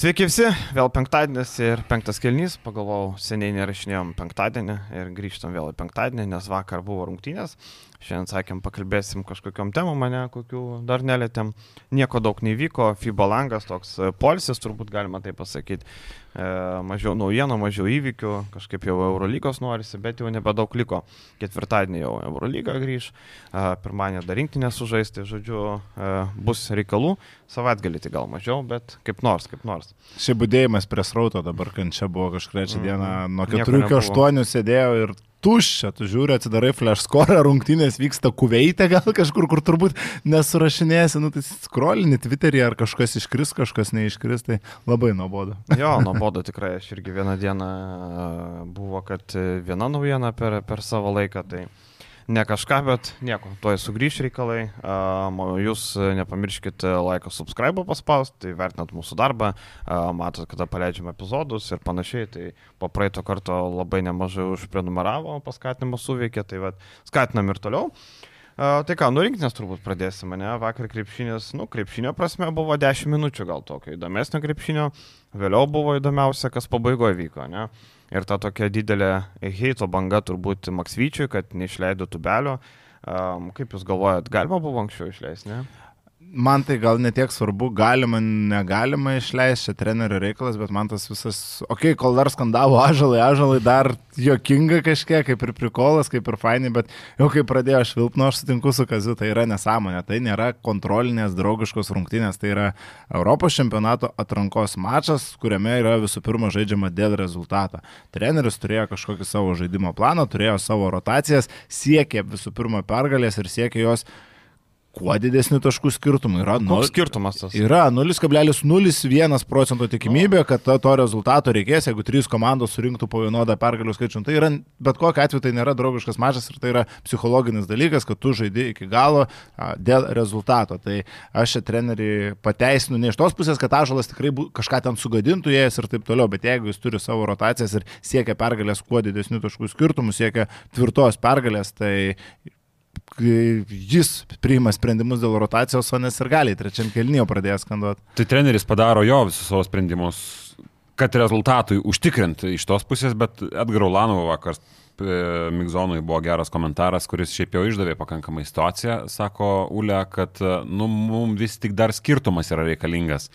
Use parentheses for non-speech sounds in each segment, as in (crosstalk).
Sveiki visi, vėl penktadienis ir penktas kelnys, pagalvojau, seniai nerašinėjom penktadienį ir grįžtam vėl į penktadienį, nes vakar buvo rungtynės, šiandien sakėm, pakalbėsim kažkokiam temam, mane kokių dar nelėtėm, nieko daug nevyko, FIBA langas toks polisis, turbūt galima tai pasakyti, e, mažiau naujienų, mažiau įvykių, kažkaip jau Eurolygos norisi, bet jau nebedaug liko, ketvirtadienį jau Eurolyga grįž, e, pirmadienį dar rinktinę sužaisti, žodžiu, e, bus reikalų, savaitgalį tai gal mažiau, bet kaip nors, kaip nors. Šiaip būdėjimas prie srauto dabar, kai čia buvo kažkuria čia diena, nuo Nieko 4 iki nebuvo. 8 sėdėjau ir tuščia, tu žiūri, atsidarai flash score, (laughs) rungtynės vyksta kuveitė gal kažkur, kur turbūt nesurašinėsi, nu tai skrolini Twitter'į ar kažkas iškris, kažkas neiškris, tai labai nuobodu. (laughs) Jo, nuobodu tikrai, aš irgi vieną dieną e, buvo, kad e, viena naujiena per, per savo laiką, tai ne kažką, bet nieko, tuoj sugrįž reikalai. Jūs e, nepamirškite laiko subscribe paspausti, tai vertinat mūsų darbą, matot, kada paleidžiame epizodus ir panašiai, tai po praeito karto labai nemažai užprenumeravo, paskatinimas suveikė, tai vad skatinam ir toliau. Tai ką, nu rinktinės turbūt pradėsime, ne? Vakar krepšinės, nu, krepšinio prasme buvo 10 minučių gal tokio įdomesnio krepšinio, vėliau buvo įdomiausia, kas pabaigoje vyko, ne? Ir ta tokia didelė heito banga turbūt Maksvyčiui, kad neišleido tubelio. Um, kaip Jūs galvojat, galima buvo anksčiau išleisti, ne? Man tai gal netiek svarbu, galima, negalima išleisti, čia trenerio reikalas, bet man tas visas, okei, okay, kol dar skandavo ažalai, ažalai dar jokinga kažkiek, kaip ir prikolas, kaip ir fainai, bet jau kai pradėjo švilpnu, aš sutinku su kazu, tai yra nesąmonė, tai nėra kontrolinės draugiškos rungtynės, tai yra Europos čempionato atrankos mačas, kuriame yra visų pirma žaidžiama dėl rezultato. Treneris turėjo kažkokį savo žaidimo planą, turėjo savo rotacijas, siekė visų pirma pergalės ir siekė jos kuo didesnių taškų skirtumų. Yra, Koks skirtumas tas? Yra 0,01 procento tikimybė, kad to, to rezultato reikės, jeigu trys komandos surinktų po vienodą pergalių skaičių. Tai yra, bet kokiu atveju tai nėra draugiškas mačas ir tai yra psichologinis dalykas, kad tu žaidži iki galo a, dėl rezultato. Tai aš čia trenerį pateisinu ne iš tos pusės, kad Ažalas tikrai bu, kažką ten sugadintų jas ir taip toliau, bet jeigu jis turi savo rotacijas ir siekia pergalės kuo didesnių taškų skirtumų, siekia tvirtos pergalės, tai jis priima sprendimus dėl rotacijos, o nes ir gali trečiam kelnijo pradėjo skanduoti. Tai treneris padaro jo visus savo sprendimus, kad rezultatui užtikrinti iš tos pusės, bet Edgaro Lanovo vakar e, Migzonui buvo geras komentaras, kuris šiaip jau išdavė pakankamai situaciją, sako Ule, kad e, nu, mums vis tik dar skirtumas yra reikalingas.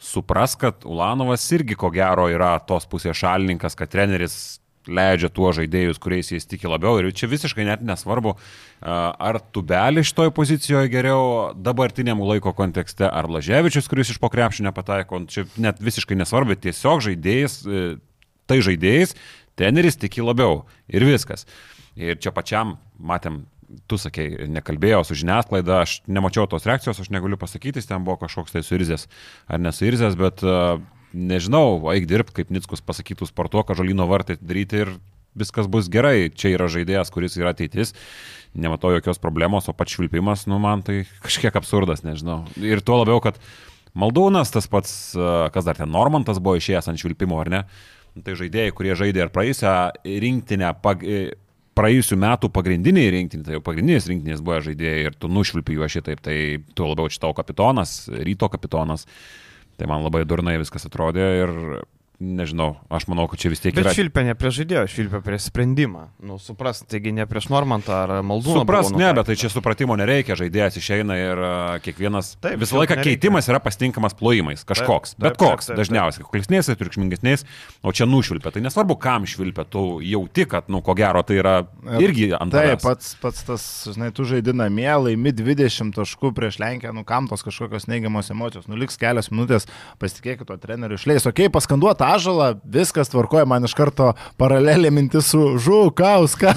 Supras, kad Ulanovas irgi ko gero yra tos pusės šalininkas, kad treneris leidžia tuo žaidėjus, kuriais jis tiki labiau. Ir čia visiškai net nesvarbu, ar tubelį šitoje pozicijoje geriau dabartiniam laiko kontekste, ar Laževičius, kuris iš pokrepšio nepataiko. Čia net visiškai nesvarbu, tiesiog žaidėjas, e, tai žaidėjas, treneris tiki labiau. Ir viskas. Ir čia pačiam matėm tu sakei, nekalbėjau su žiniasklaida, aš nemačiau tos reakcijos, aš negaliu pasakyti, ten buvo kažkoks tai suirzės ar nesuirzės, bet uh, nežinau, eik dirbti, kaip Nickus pasakytų, sportuok, žolino vartai daryti ir viskas bus gerai. Čia yra žaidėjas, kuris yra ateitis, nematau jokios problemos, o pats švilpimas, nu man tai kažkiek absurdas, nežinau. Ir tuo labiau, kad Maldūnas, tas pats, uh, kas dar ten Normantas buvo išėjęs ant švilpimo, ar ne? Tai žaidėjai, kurie žaidė ir praėjusią rinktinę, pag... e, praėjusių metų pagrindiniai rinktinė, tai jau pagrindinės rinktinės buvo žaidėjai ir tu nušvilpi juos šitaip, tai tuo labiau čia tavo kapitonas, ryto kapitonas. Tai man labai durnai viskas atrodė ir nežinau, aš manau, kad čia vis tiek Bet yra. švilpė ne prie žaidėjo, švilpė prie sprendimą. Nu, supras, taigi ne prieš Normantą ar Maldūną. Supras, ne, bet tai čia supratimo nereikia, žaidėjas išeina ir kiekvienas, Taip, visą laiką nereikia. keitimas yra pastinkamas plojimais, kažkoks, Taip, bet taip, koks, taip, taip, dažniausiai, kuklesnės, triukšmingesnės, o čia nušvilpia, tai nesvarbu, kam švilpia, tu jauti, kad, nu, ko gero, tai yra irgi ant Taip, pats, pats tas, žinai, tu žaidži namie, laimi 20 taškų prieš Lenkiją, nu kam tos kažkokios neigiamos emocijos, nu liks kelios minutės, pasitikėkit to treneriu išleis, okei, okay, paskanduota ažalą, viskas tvarkoja, man iš karto paralelė mintis su Žukauska.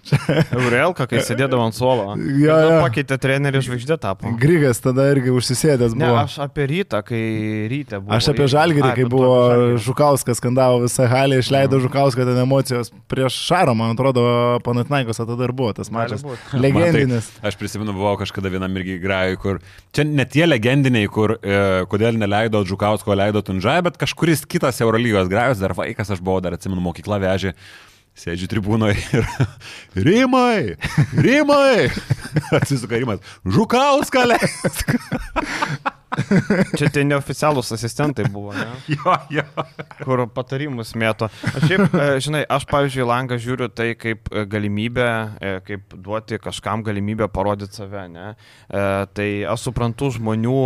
(laughs) Eurelka, kai sėdėdavo ant suolo. Jo, Tada jo. Pakeitė trenerių žvaigždė tapo. Grigas tada irgi užsisėdęs Ne, buvo. aš apie rytą, kai ryte buvo. Aš apie Žalgirį, Ai, kai buvo Žalgirį. Žukauskas skandavo visą halę, išleido Žukauską ten emocijos prieš Šarą, man atrodo, Panatnaikos tada ir buvo tas mačas. (laughs) Legendinis. Man Tai, aš prisimenu, buvau kažkada vienam irgi grajui, kur čia ne tie legendiniai, kur e, kodėl neleido Džukausko, leido Tunžai, bet kažkuris kitas Eurolygos grajus, dar vaikas aš buvau, dar atsimenu, mokykla vežė. Sėdžiu tribūnoje ir (laughs) Rimai, Rimai, (laughs) atsisuka Rimas, Žukauską leisk. (laughs) Čia tie neoficialūs asistentai buvo, ne? Jo, jo. kur patarimus mėto. Aš šiaip, e, žinai, aš pavyzdžiui, langą žiūriu tai kaip e, galimybę, e, kaip duoti kažkam galimybę parodyti save, ne? Tai aš suprantu žmonių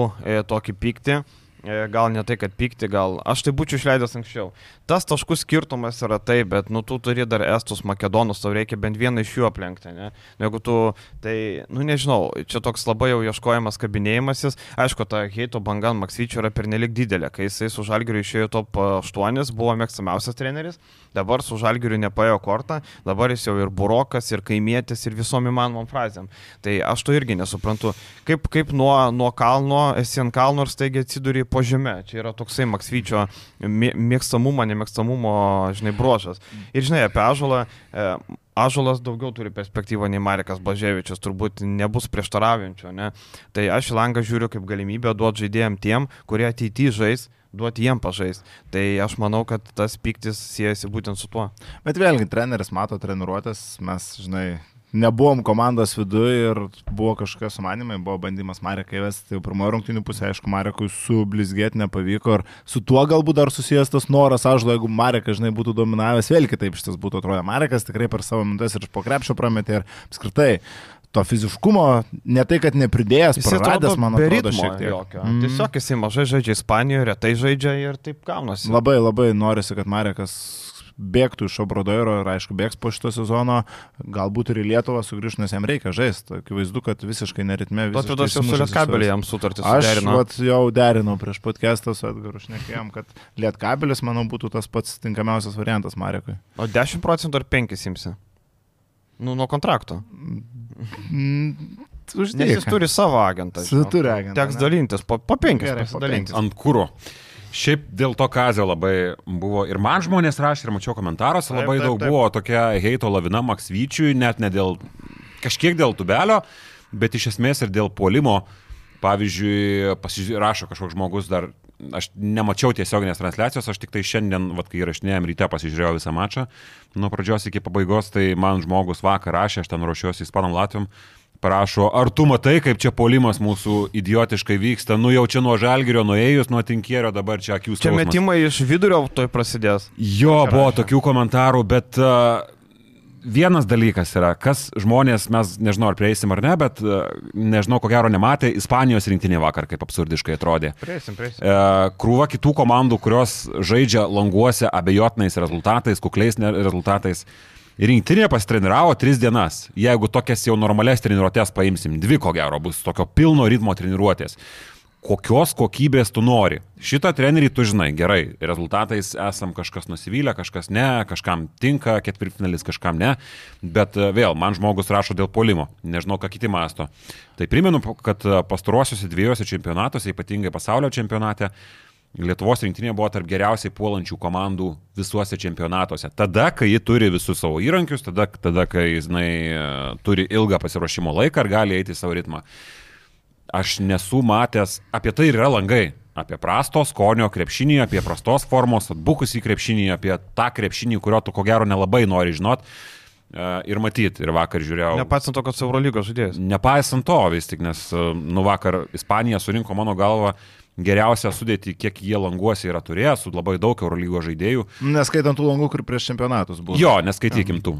tokį pyktį. E, Gal ne tai, kad pykti, gal aš tai būčiau išleidęs anksčiau. Tas taškų skirtumas yra tai, bet, nu, tu turi dar estus makedonus, tau reikia bent vieną iš jų aplenkti, ne? Nu, Jeigu tu, tai, nu, nežinau, čia toks labai jau ieškojimas kabinėjimasis. Aišku, ta heito banga ant Maksvyčio yra pernelik didelė. Kai jisai su Žalgiriu išėjo top 8, buvo mėgstamiausias treneris, dabar su Žalgiriu nepaėjo kortą, dabar jis jau ir burokas, ir kaimėtis, ir visom įmanomom frazėm. Tai aš to irgi nesuprantu. Kaip, kaip nuo, nuo kalno, esi ant kalno ir staigiai atsiduri po žemę. Čia yra toksai Maksvyčio mė- mėgstamumo, nemėgstamumo, žinai, brožas. Ir žinai, apie Ažolą. E, Ažolas daugiau turi perspektyvą nei Marekas Blaževičius, turbūt nebus prieštaraujančio, ne? Tai aš į langą žiūriu kaip galimybę duoti žaidėjim tiem, kurie ateityje žais, duoti jiem pažais. Tai aš manau, kad tas piktis siejasi būtent su tuo. Bet vėlgi, treneris mato treniruotės, mes, žinai, nebuvom komandos viduje ir buvo kažkokie sumanimai, buvo bandymas Marekai vesti. Tai pirmojo rungtinių pusė, aišku, Marekui sublizgėti nepavyko ir su tuo galbūt dar susijęs tas noras, aš, jeigu Marekas, žinai, būtų dominavęs, vėl kitaip šitas būtų atrodę. Marekas tikrai per savo minutės ir iš po krepšio prametė ir apskritai to fiziškumo, ne tai, kad nepridėjęs, praradęs, man atrodo, šiek tiek. jokio. Mm. Tiesiog jisai mažai žaidžia Ispanijoje, retai žaidžia ir taip gaunasi. Labai, labai norisi, kad Marekas bėgtų iš Obradoiro ir aišku bėgs po šito sezono, galbūt ir į Lietuvą sugrįžtų, nes jam reikia žaisti. Akivaizdu, kad visiškai neritme. Totvydas jau su Lietkabelį jam sutartį Aš suderino. vat, jau derinau prieš podcastą su Edgaru šnekėjom, kad Lietkabelis, manau, būtų tas pats tinkamiausias variantas Marekui. O 10 procentų ar 5 imsi? Nu, nuo kontrakto. Mm, Nes Uždėk. jis turi savo agentą. Jis turi agentą, Teks ne? dalintis, po, po 5 Gerai, po pasidalintis. Ant kūro. Šiaip dėl to kazio labai buvo ir man žmonės rašė, ir mačiau komentaruose Taip, labai taip, daug taip. buvo tokia heito lavina Maksvyčiui, net ne dėl, kažkiek dėl tubelio, bet iš esmės ir dėl puolimo. Pavyzdžiui, pasižiūrė, rašo kažkoks žmogus dar, aš nemačiau tiesioginės transliacijos, aš tik tai šiandien, vat, kai įrašinėjom ryte, pasižiūrėjau visą mačą nuo pradžios iki pabaigos, tai man žmogus vakar rašė, aš ten ruošiuosi Ispanam Latvijom, parašo, ar tu matai, kaip čia polimas mūsų idiotiškai vyksta, nu jau čia nuo žalgerio nuėjus, nuo tinkierio, dabar čia akių Čia skausmas. metimai iš vidurio toj prasidės. Jo, Čia buvo rašė. tokių komentarų, bet uh, vienas dalykas yra, kas žmonės, mes nežinau ar prieisim ar ne, bet uh, nežinau, ko gero nematė, Ispanijos rinktinė vakar kaip absurdiškai atrodė. Prieisim, prieisim. E, krūva kitų komandų, kurios žaidžia languose abejotinais rezultatais, kukliais rezultatais. Rinktinė pasitreniravo tris dienas. Jeigu tokias jau normales treniruotės paimsim, dvi ko gero bus tokio pilno ritmo treniruotės. Kokios kokybės tu nori? Šitą trenerį tu žinai gerai. Rezultatais esam kažkas nusivylę, kažkas ne, kažkam tinka, ketvirtfinalis kažkam ne. Bet e, vėl, man žmogus rašo dėl polimo. Nežinau, ką kiti masto. Tai primenu, kad e, pastaruosiuose dviejose čempionatuose, ypatingai pasaulio čempionate, Lietuvos rinktinė buvo tarp geriausiai puolančių komandų visuose čempionatuose. Tada, kai ji turi visus savo įrankius, tada, tada kai jinai turi ilgą pasiruošimo laiką ir gali eiti savo ritmą. Aš nesu matęs, apie tai yra langai. Apie prasto skonio krepšinį, apie prastos formos, atbukusį krepšinį, apie tą krepšinį, kurio tu ko gero nelabai nori žinot e, ir matyti. Ir vakar žiūrėjau. Nepaisant to, kad Eurolygos žaidėjas. Nepaisant to vis tik, nes e, nu vakar Ispanija surinko mano galvą geriausią sudėtį, kiek jie languose yra turėję, su labai daug Eurolygos žaidėjų. Neskaitant tų langų, kur prieš čempionatus buvo. Jo, neskaitykim tų.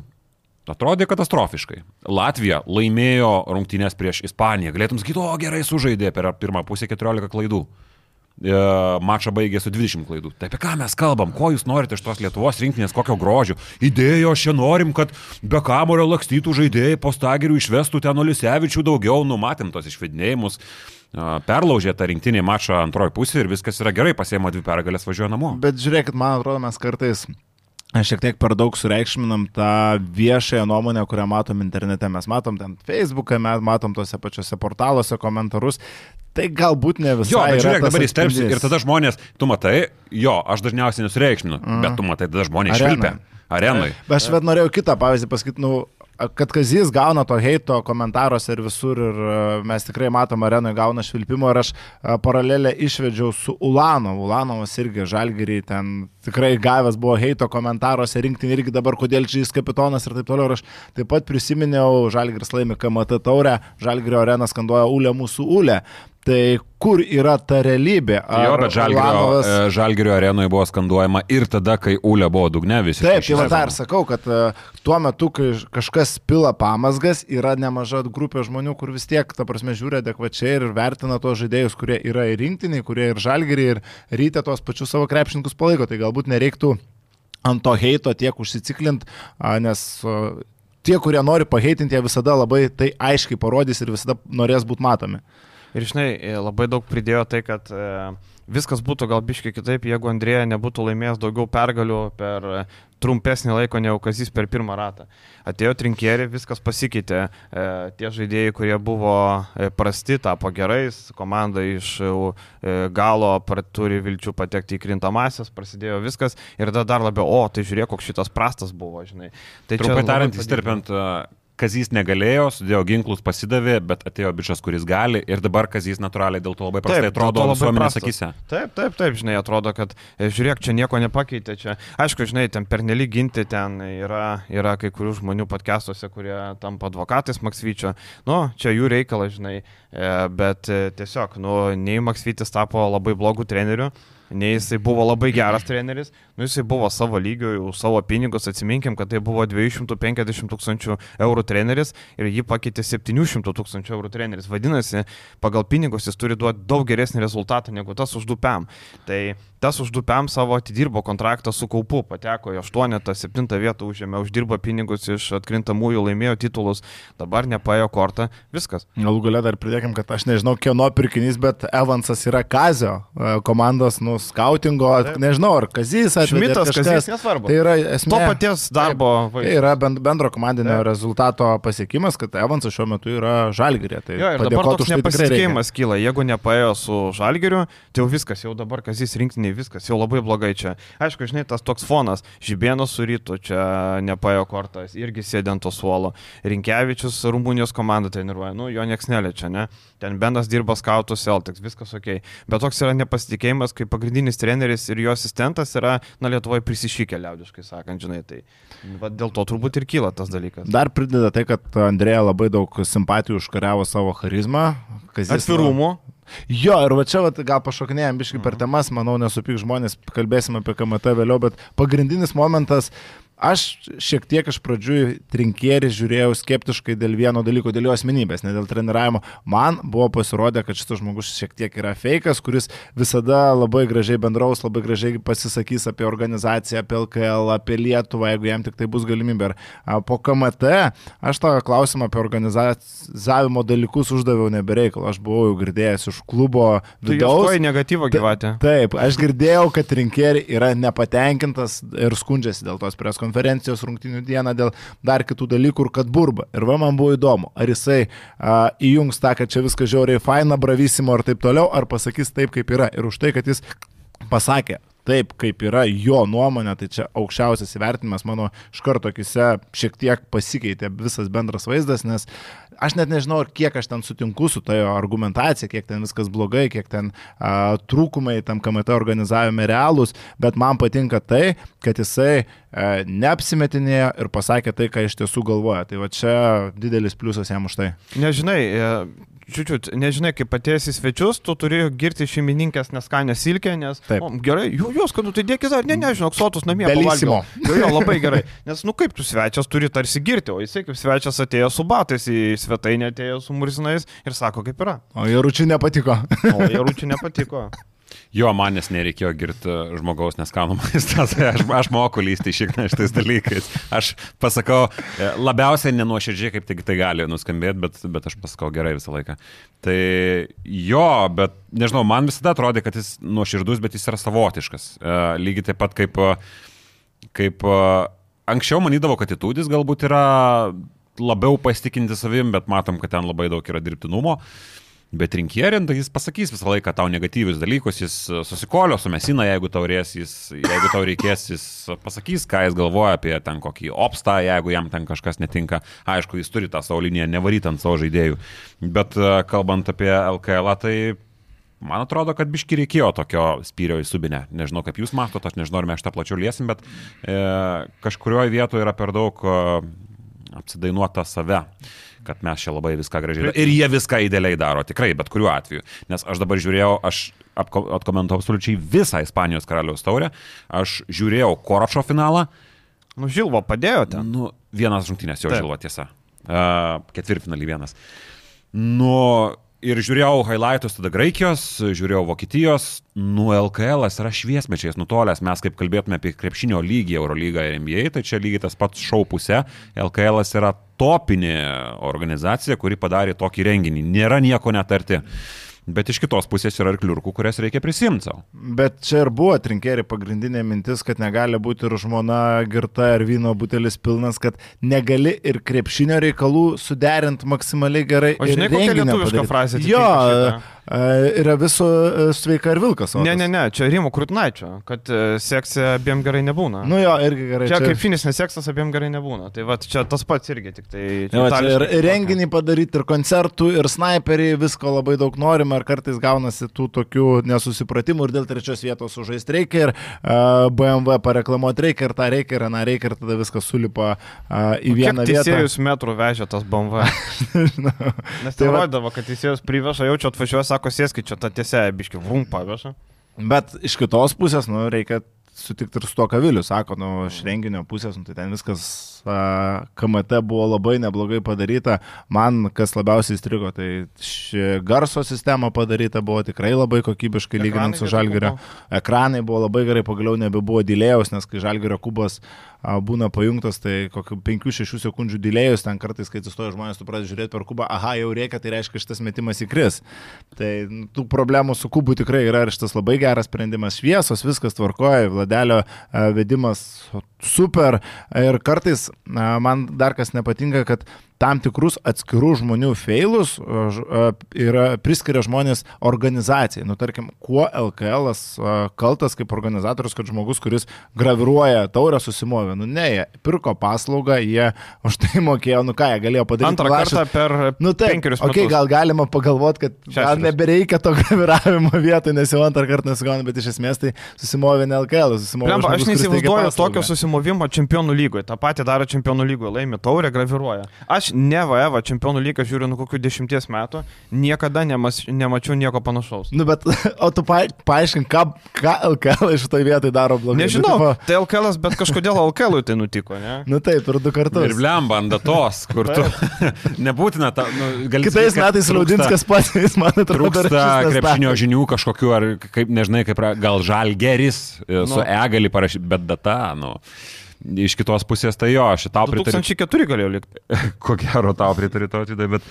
Atrodė katastrofiškai. Latvija laimėjo rungtynės prieš Ispaniją. Galėtum sakyti, o gerai sužaidė per pirmą pusę 14 klaidų. E, mačą baigė su 20 klaidų. Tai apie ką mes kalbam? Ko jūs norite iš tos Lietuvos rinktinės, kokio grožio? Idėjo, čia norim, kad be kamuolio lakstytų žaidėjai, po stagerių išvestų ten Olisevičių daugiau, numatėm tos išvedinėjimus. E, Perlaužė tą rinktinį mačą antroji pusė ir viskas yra gerai, pasėmė dvi pergalės, važiuoja namo. Bet žiūrėkit, man atrodo, mes kartais šiek tiek per daug sureikšminam tą viešąją nuomonę, kurią matom internete. Mes matom ten Facebook'e, mes matom tose pačiose portaluose komentarus. Tai galbūt ne visai. Jo, bet žiūrėk, dabar įsterpsi ir tada žmonės, tu matai, jo, aš dažniausiai nesureikšminu, mm. bet tu matai, tada žmonės Arenoj. švilpia. Arenai. Bet aš bet norėjau kitą pavyzdį pasakyti, nu, kad Kazys gauna to heito komentaruose ir visur ir e, mes tikrai matom arenui gauna švilpimo ir aš e, paralelę išvedžiau su Ulanovu. Ulanovas irgi žalgerį ten tikrai gavęs buvo heito komentaruose rinktinį irgi dabar, kodėl čia jis kapitonas ir taip toliau. Ir aš taip pat prisiminiau, žalgeris laimi KMT taurę, žalgerio arena skanduoja Ulė mūsų Ulė. Tai kur yra ta realybė? Ar jo, bet Žalgirio. E, Žalgirio arenoje buvo skanduojama ir tada, kai Ūlė buvo dugne visi. Taip, tai va dar sakau, kad uh, tuo metu, kai kažkas pila pamasgas, yra nemaža grupė žmonių, kur vis tiek, ta prasme, žiūri adekvačiai ir vertina tos žaidėjus, kurie yra ir rinktiniai, kurie ir Žalgiriai, ir ryte tos pačius savo krepšininkus palaiko. Tai galbūt nereiktų ant to heito tiek užsiciklint, nes tie, kurie nori paheitinti, jie visada labai tai aiškiai parodys ir visada norės būti matomi. Ir žinai, e, labai daug pridėjo tai, kad e, viskas būtų gal biškai kitaip, jeigu Andrėja nebūtų laimėjęs daugiau pergalių per e, trumpesnį laiko negu Kazis per pirmą ratą. Atėjo trinkėri, viskas pasikeitė. E, tie žaidėjai, kurie buvo prasti, tapo gerais, komanda iš e, galo turi vilčių patekti į krintamasias, prasidėjo viskas ir tada dar labiau, o, tai žiūrėk, koks šitas prastas buvo, žinai. Tai Trumpai tariant, įsiterpiant, Kazys negalėjo, sudėjo ginklus, pasidavė, bet atėjo bičias, kuris gali. Ir dabar Kazys natūraliai dėl to labai prastai taip, atrodo visuomenės akise. Taip, taip, taip, žinai, atrodo, kad e, žiūrėk, čia nieko nepakeitė, čia, aišku, žinai, ten pernelyg ginti, ten yra, yra kai kurių žmonių podcastuose, kurie tampa advokatais Maksvyčio, nu, čia jų reikalas, žinai, e, bet e, tiesiog, nu, nei Maksvytis tapo labai blogų trenerių, nei jisai buvo labai geras treneris, nu jisai buvo savo lygio, už savo pinigus, atsiminkim, kad tai buvo 250 tūkstančių eurų treneris ir jį pakeitė 700 tūkstančių eurų treneris. Vadinasi, pagal pinigus jis turi duoti daug geresnį rezultatą negu tas už dupiam. Tai tas už dupiam savo atidirbo kontraktą su kaupu, pateko į 8-7 vietą, užėmė, uždirbo pinigus iš atkrintamųjų, laimėjo titulus, dabar nepaėjo kortą, viskas. Galų galę dar pridėkim, kad aš nežinau, kieno pirkinys, bet Evansas yra Kazio e, komandos, nu, skautingo, nežinau, ar Kazys, ar Šmitas, Kazys, nesvarbu. Tai yra esmė. To paties darbo. Taip, tai yra bendro komandinio Taip. rezultato pasiekimas, kad Evansas šiuo metu yra žalgerė. Tai jo, ir dabar toks tai nepasitikėjimas kyla, jeigu nepaėjo su žalgeriu, tai jau viskas, jau dabar Kazys rinktiniai viskas, jau labai blogai čia. Aišku, žinai, tas toks fonas, Žibėnas su rytu, čia nepaėjo kortas, irgi sėdint to suolo. Rinkevičius Rumunijos komandą treniruoja, nu, jo nieks neliečia, ne? Ten Benas dirba skautų Celtics, viskas ok. Bet toks yra nepasitikėjimas, kai pagrindinis treneris ir jo asistentas yra, na, Lietuvoje prisišykę, liaudiškai sakant, žinai, tai va, dėl to turbūt ir kyla tas dalykas. Dar prideda tai, kad Andrėja labai daug simpatijų užkariavo savo charizmą. Atvirumo. Jo, ir va čia va, gal pašoknėjom biškai per mhm. temas, manau, nesupyk žmonės, kalbėsim apie KMT vėliau, bet pagrindinis momentas, uh, Aš šiek tiek iš pradžių trinkierį žiūrėjau skeptiškai dėl vieno dalyko, dėl jo asmenybės, ne dėl treniravimo. Man buvo pasirodę, kad šitas žmogus šiek tiek yra fejkas, kuris visada labai gražiai bendraus, labai gražiai pasisakys apie organizaciją, apie LKL, apie Lietuvą, jeigu jam tik tai bus galimybė. Ir po KMT aš tą klausimą apie organizavimo dalykus uždaviau nebereikal. Aš buvau jau girdėjęs iš klubo vidaus. Tai negatyvo gyvatė. Taip, aš girdėjau, kad trinkierį yra nepatenkintas ir skundžiasi dėl tos preskos konferencijos rungtinių dieną dėl dar kitų dalykų ir kad burba. Ir va man buvo įdomu, ar jisai a, įjungs tą, kad čia viskas žiauriai faina, bravysimo ir taip toliau, ar pasakys taip, kaip yra. Ir už tai, kad jis pasakė, taip, kaip yra jo nuomonė, tai čia aukščiausias įvertinimas mano iš karto akise šiek tiek pasikeitė visas bendras vaizdas, nes aš net nežinau, kiek aš ten sutinku su tojo argumentacija, kiek ten viskas blogai, kiek ten a, trūkumai tam KMT organizavime realūs, bet man patinka tai, kad jisai a, neapsimetinėjo ir pasakė tai, ką iš tiesų galvoja. Tai va čia didelis pliusas jam už tai. Nežinai, e, Čiūčiut, nežinai, kaip atėjęs į svečius, tu turi girti šeimininkės neskanę silkę, nes... Taip. O, gerai, jų, jos, kad tu tai dėkis dar, ne, nežinau, sotus namie. Belysimo. Jo, jo, labai gerai. Nes, nu kaip tu svečias turi tarsi girti, o jisai kaip svečias atėjo su batais į svetainę, atėjo su mursinais ir sako, kaip yra. O Jaručiui nepatiko. o Jaručiui nepatiko. Jo, manęs nereikėjo girti žmogaus neskanų maistą, (laughs) aš, aš moku lysti šikną (laughs) šitais dalykais. Aš pasakau, e, labiausiai nenuoširdžiai, kaip tik tai gali nuskambėti, bet, bet aš pasakau gerai visą laiką. Tai jo, bet nežinau, man visada atrodė, kad jis nuoširdus, bet jis yra savotiškas. E, lygiai taip pat kaip, kaip anksčiau manydavo, kad įtūdis galbūt yra labiau pasitikinti savim, bet matom, kad ten labai daug yra dirbtinumo. Uh, Bet rinkierint, jis pasakys visą laiką tau negatyvius dalykus, jis susikolio su mesina, jeigu tau, rės, jis, jeigu tau reikės, jis pasakys, ką jis galvoja apie ten kokį opstą, jeigu jam ten kažkas netinka. Aišku, jis turi tą savo liniją nevaryti ant savo žaidėjų. Bet e, kalbant apie LKL, tai man atrodo, kad biški reikėjo tokio spyrio į subinę. Nežinau, kaip jūs matote, aš nežinau, ar mes tą plačiau liesim, bet e, kažkurioje vietoje yra per daug... E, apsidainuota save, kad mes čia labai viską gražiai. Ir jie viską idealiai daro, tikrai, bet kuriuo atveju. Nes aš dabar žiūrėjau, aš atkomentavau absoliučiai visą Ispanijos karaliaus taurę, aš žiūrėjau Koračo finalą. Nu, Žilvo padėjo ten. Nu, vienas žungtinės jau Žilvo tiesa. Uh, ketvirtfinalį vienas. Nu, ir žiūrėjau highlightus tada Graikijos, žiūrėjau Vokietijos, nu LKL yra šviesmečiais nutolęs, mes kaip kalbėtume apie krepšinio lygį, Eurolygą ir NBA, tai čia lygiai tas pats šau pusė, LKL yra topinė organizacija, kuri padarė tokį renginį, nėra nieko netarti. Bet iš kitos pusės yra ir kliurkų, kurias reikia prisimti savo. Bet čia ir buvo trinkeri pagrindinė mintis, kad negali būti ir žmona girta, ir vyno butelis pilnas, kad negali ir krepšinio reikalų suderinti maksimaliai gerai. O žinai, kokia lietuviška frazė? Jo, yra viso e, sveika ir vilkas. Otas. Ne, ne, ne, čia Rimo Krutnaičio, kad e, seksija abiem gerai nebūna. Nu jo, irgi gerai. Čia, čia... kaip finisnis seksas abiem gerai nebūna. Tai va, čia tas pats irgi, tik tai... Jo, čia ir renginį padaryti, ir koncertų, ir snaiperiai, visko labai daug norima, ir kartais gaunasi tų tokių nesusipratimų, ir dėl trečios vietos užžaisti reikia, ir uh, BMW pareklamuoti reikia, ir tą reikia, ir aną reikia, ir tada viskas sulipa uh, į vieną vietą. Teisėjus metrų vežė tas BMW. (laughs) Nes tai rodavo, kad teisėjus priveža, jaučia atvažiuoja, sako, sėskit čia tą tiesę, biški, vrum paveža. Bet iš kitos pusės, nu, reikia sutikti ir su to kaviliu, sako, nu, iš renginio pusės, nu, tai ten viskas a, KMT buvo labai neblogai padaryta. Man, kas labiausiai įstrigo, tai ši garso sistema padaryta buvo tikrai labai kokybiškai lyginant su Žalgirio. Ekranai buvo labai gerai, pagaliau nebebuvo dėlėjus, nes kai Žalgirio kubas būna pajungtas, tai kokių 5-6 sekundžių dėlėjus, ten kartais, kai atsistoja žmonės, tu pradedi žiūrėti per kubą, aha, jau reikia, tai reiškia, šitas metimas įkris. Tai nu, tų problemų su kubu tikrai yra ir šitas labai geras sprendimas. Šviesos, viskas tvarkoja, Vladelio vedimas super ir kartais man dar kas nepatinka, kad tam tikrus atskirų žmonių feilus yra priskiria žmonės organizacijai. Nu, tarkim, kuo LKL kaltas kaip organizatorius, kad žmogus, kuris graviruoja taurę, susimovė. Nu, ne, jie pirko paslaugą, jie už tai mokėjo, nu ką, jie galėjo padaryti. Antrą lašą. kartą per nu, taip, penkerius metus. Okay, gal galima pagalvoti, kad Šešeris. gal nebereikia to (laughs) graviravimo vietoj, nes jau antrą kartą nesigauna, bet iš esmės tai susimovė ne LKL, susimovė. Lemba, aš neįsivaizduoju tokio susimovimo čempionų lygoje. Ta pati daro čempionų lygoje, laimi taurę, graviruoja. Aš ne VAEVA čempionų lygą žiūriu nuo kokių dešimties metų, niekada nemas, nemačiau nieko panašaus. Nu, bet, (laughs) o tu pa, paaiškink, ką, ką LKL iš tai vietai daro blogai. Nežinau, nu, tai LKL, bet kažkodėl LKL tai nutiko, ne? Nu taip, ir du kartus. Ir blemba ant datos, kur tu (laughs) nebūtina, ta, nu, Kitais sakyti, metais Laudinskas pats, jis man atrodo, trūksta krepšinio žinių kažkokiu, ar kaip, nežinai, kaip gal žalgeris e, su nu. E gali parašyti, bet data, nu. Iš kitos pusės tai jo, aš tau pritariu. 2004 galėjau likti. Ko gero tau pritariu to atidai, bet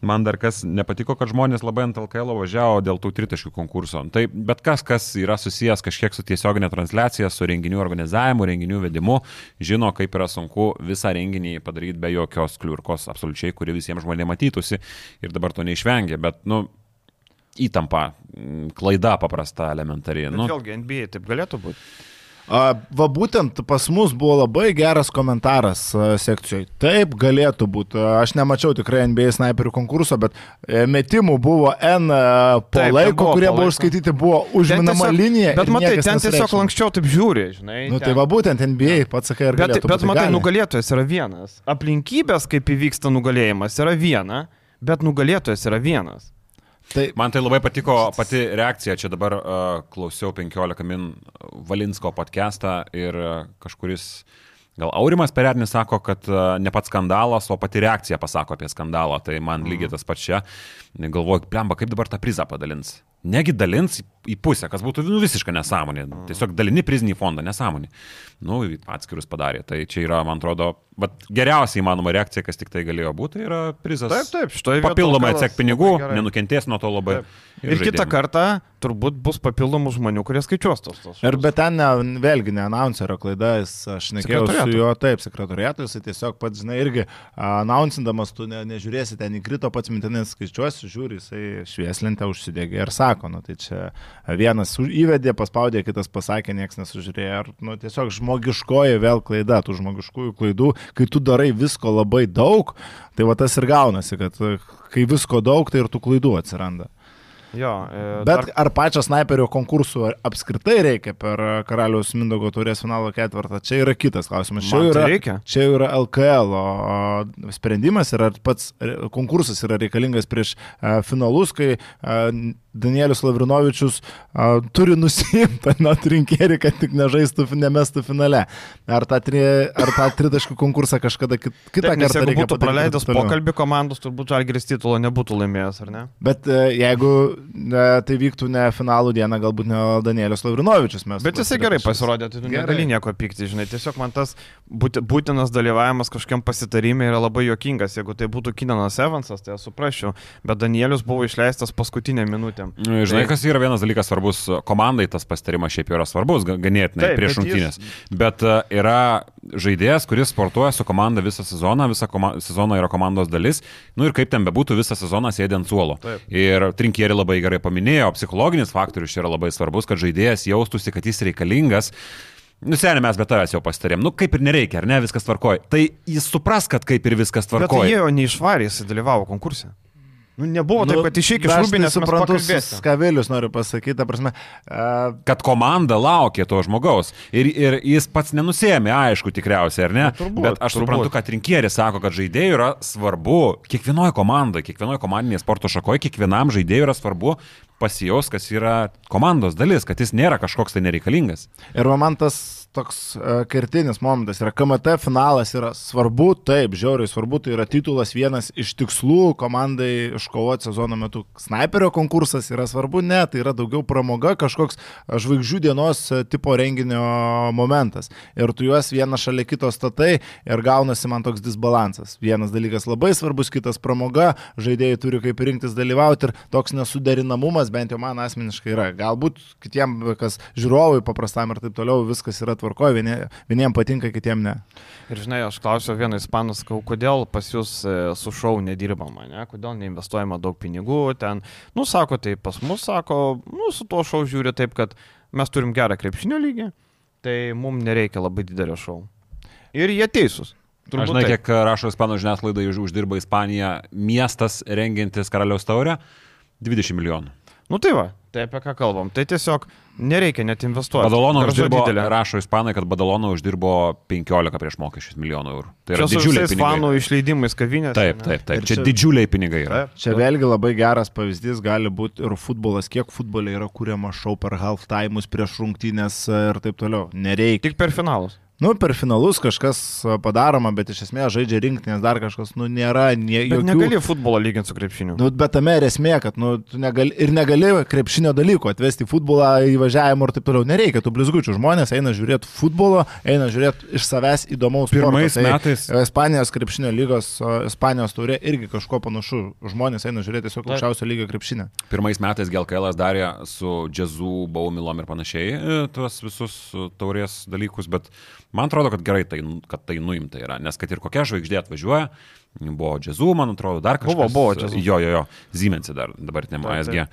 man dar kas nepatiko, kad žmonės labai ant LKL važiavo dėl tų tritaškių konkurso. Tai bet kas, kas yra susijęs kažkiek su tiesioginė transliacija, su renginių organizavimu, renginių vedimu, žino, kaip yra sunku visą renginį padaryti be jokios kliurkos, absoliučiai, kuri visiems žmonėms matytųsi ir dabar to neišvengia. Bet, nu, įtampa, klaida paprasta, elementari. Bet nu, vėlgi, NBA taip galėtų būti. Va būtent pas mus buvo labai geras komentaras sekcijoje. Taip galėtų būti. Aš nemačiau tikrai NBA snaiperių konkurso, bet e, metimų buvo N po taip, laiko, buvo kurie buvo užskaityti, buvo užminama linija. Bet matai, ten tiesiog nesureikšmė. lankščiau taip žiūri, žinai. Nu, tai va būtent NBA, pats sakai, ir bet, bet matai, gali. nugalėtojas yra vienas. Aplinkybės, kaip įvyksta nugalėjimas, yra viena, bet nugalėtojas yra vienas. Tai, Man tai labai patiko pati reakcija. Čia dabar uh, klausiau 15 min Valinsko podcastą ir uh, kažkuris, gal Aurimas Perernis sako, kad ne pats skandalas, o pati reakcija pasako apie skandalą. Tai man lygiai mhm. tas pats čia. Galvoju, plemba, kaip dabar tą prizą padalins. Negi dalins į pusę, kas būtų nu, visiška nesąmonė. Mhm. Tiesiog dalini prizinį fondą, nesąmonė. Nu, atskirus padarė. Tai čia yra, man atrodo, geriausiai įmanoma reakcija, kas tik tai galėjo būti, tai yra prizas. Taip, taip, šitoje vietoje. Papildomai atsek pinigų, nenukentės nuo to labai. Taip. Ir, ir kitą kartą turbūt bus papildomų žmonių, kurie skaičiuos tos. tos ir bet ten, ne, vėlgi, ne announcerio klaida, aš nekėjau su juo, taip, sekretoriatu, jis tiesiog pats, žinai, irgi announcindamas, tu ne, nežiūrėsi ten įkrito, pats mintinai skaičiuosi, žiūri, jisai švieslintę užsidegė ir sako, nu tai čia vienas įvedė, paspaudė, kitas pasakė, niekas nesužiūrėjo. Ar, nu, tiesiog žmogiškoji vėl klaida, tų žmogiškųjų klaidų, kai tu darai visko labai daug, tai va tas ir gaunasi, kad kai visko daug, tai ir tų klaidų atsiranda. Jo, e, Bet dar- ar pačio snaiperio konkursų apskritai reikia per e, Karaliaus Mindogo turės finalo ketvirtą? Čia yra kitas klausimas. Čia Man tai yra, reikia. čia yra LKL sprendimas ir ar pats konkursas yra reikalingas prieš a, finalus, kai a, Danielius Lavrinovičius a, turi nusimti (laughs) nuo rinkėrį, kad tik nežaistų, nemestų finale. Ar tą, tri, ar tą tritaškų konkursą kažkada kit, kitą Taip, kartą jeigu būtų praleidęs pokalbį komandos, turbūt Žalgiris titulo nebūtų laimėjęs, ar ne? Bet e, jeigu e, tai vyktų ne finalų dieną, galbūt ne Danielius Lavrinovičius mes. Bet jisai gerai pasirodė, tai tu negali nieko pykti, žinai. Tiesiog man tas būti- būtinas dalyvavimas kažkokiam pasitarime yra labai jokingas. Jeigu tai būtų Kinanas Evansas, tai aš suprasčiau. Bet Danielius buvo išleistas paskutinę minutę. Nu, Žinai, Tai- kas yra vienas dalykas svarbus, komandai tas pastarimas šiaip yra svarbus, ga- ganėtinai prieš bet jis- rungtynės. Bet e, yra žaidėjas, kuris sportuoja su komanda visą sezoną, visą koma sezoną yra komandos dalis. Nu ir kaip ten bebūtų, visą sezoną sėdė ant suolo. Taip. Ir Trinkierį labai gerai paminėjo, psichologinis faktorius čia yra labai svarbus, kad žaidėjas jaustųsi, kad jis reikalingas. Nu, seniai mes be tavęs jau pasitarėm. Nu, kaip ir nereikia, ar ne, viskas tvarkoja. Tai jis supras, kad kaip ir viskas Bet tvarkoja. jie jo neišvarė, jis dalyvavo konkurse. Nu, nebuvo taip, kad išeik iš rūbinės, suprantu, Vėlius noriu pasakyti, ta prasme, uh, kad komanda laukia to žmogaus. Ir, ir jis pats nenusėmė, aišku, tikriausiai, ar ne? Na, turbūt, Bet aš turbūt. suprantu, kad rinkėris sako, kad žaidėjui yra svarbu, kiekvienoje komandoje, kiekvienoje komandinėje sporto šakoje, kiekvienam žaidėjui yra svarbu pasijaus, kas yra komandos dalis, kad jis nėra kažkoks tai nereikalingas. ir man tas toks uh, kertinis momentas yra KMT finalas yra svarbu, taip, žiauriai svarbu, tai yra titulas vienas iš tikslų komandai iškovoti sezono metu. Sniperio konkursas yra svarbu, ne, tai yra daugiau pramoga, kažkoks a, žvaigždžių dienos a, tipo renginio momentas. Ir tu juos vieną šalia kito statai ir gaunasi man toks disbalansas. Vienas dalykas labai svarbus, kitas pramoga, žaidėjai turi kaip rinktis dalyvauti ir toks nesuderinamumas bent jau man asmeniškai yra. Galbūt kitiem, kas žiūrovui paprastam ir taip toliau, viskas yra tvarkoje, vieni, vieniems patinka, kitiems ne. Ir žinai, aš klausiau vieno ispanų, sakau, kodėl pas jūs e, su šau nedirbama, ne? kodėl neinvestuojama daug pinigų ten. Nu, sako, tai pas mus, sako, nu, su tuo šau žiūri taip, kad mes turim gerą krepšinio lygį, tai mums nereikia labai didelio šau. Ir jie teisūs. Aš žinai, kiek rašo ispanų žiniasklaida už- uždirba Ispanija miestas rengiantis karaliaus taurę? 20 milijonų. Nu tai va, tai apie ką kalbam. Tai tiesiog nereikia net investuoti. Badalono uždirbo, didelė. rašo ispanai, kad Badalono uždirbo 15 prieš mokesčius milijonų eurų. Tai yra didžiuliai pinigai. fanų išleidimais kavinės. Taip, taip, taip. Ir Čia čia- didžiuliai pinigai yra. Taip. Čia vėlgi labai geras pavyzdys gali būti ir futbolas, kiek futbole yra kuriama šau per half time'us prieš rungtynės ir taip toliau. Nereikia. Tik per finalus. Nu, per finalus kažkas padaroma, bet iš esmės žaidžia rinktinės dar kažkas, nu, nėra nie, jokių... negali futbolą lyginti su krepšiniu. Nu, bet tame ir esmė, kad nu, tu negali, ir negali krepšinio dalykų atvesti futbolą, įvažiavimą ir taip toliau. Nereikia tų blizgučių. Žmonės eina žiūrėti futbolo, eina žiūrėti iš savęs įdomaus Pirmais sporto. metais- Tai Ispanijos krepšinio lygos, o Ispanijos taurė irgi kažko panašu. Žmonės eina žiūrėti tiesiog aukščiausio lygio krepšinį. Pirmais metais GLKL darė su džiazu, baumilom ir panašiai e, tuos visus e, taurės dalykus, bet man atrodo, kad gerai, tai, kad tai nuimta yra, nes kad ir kokia žvaigždė atvažiuoja, buvo džiazu, man atrodo, dar kažkas. Buvo, buvo Jazzu. Jo, jo, jo, Ziemensi dar dabartiniam ASG.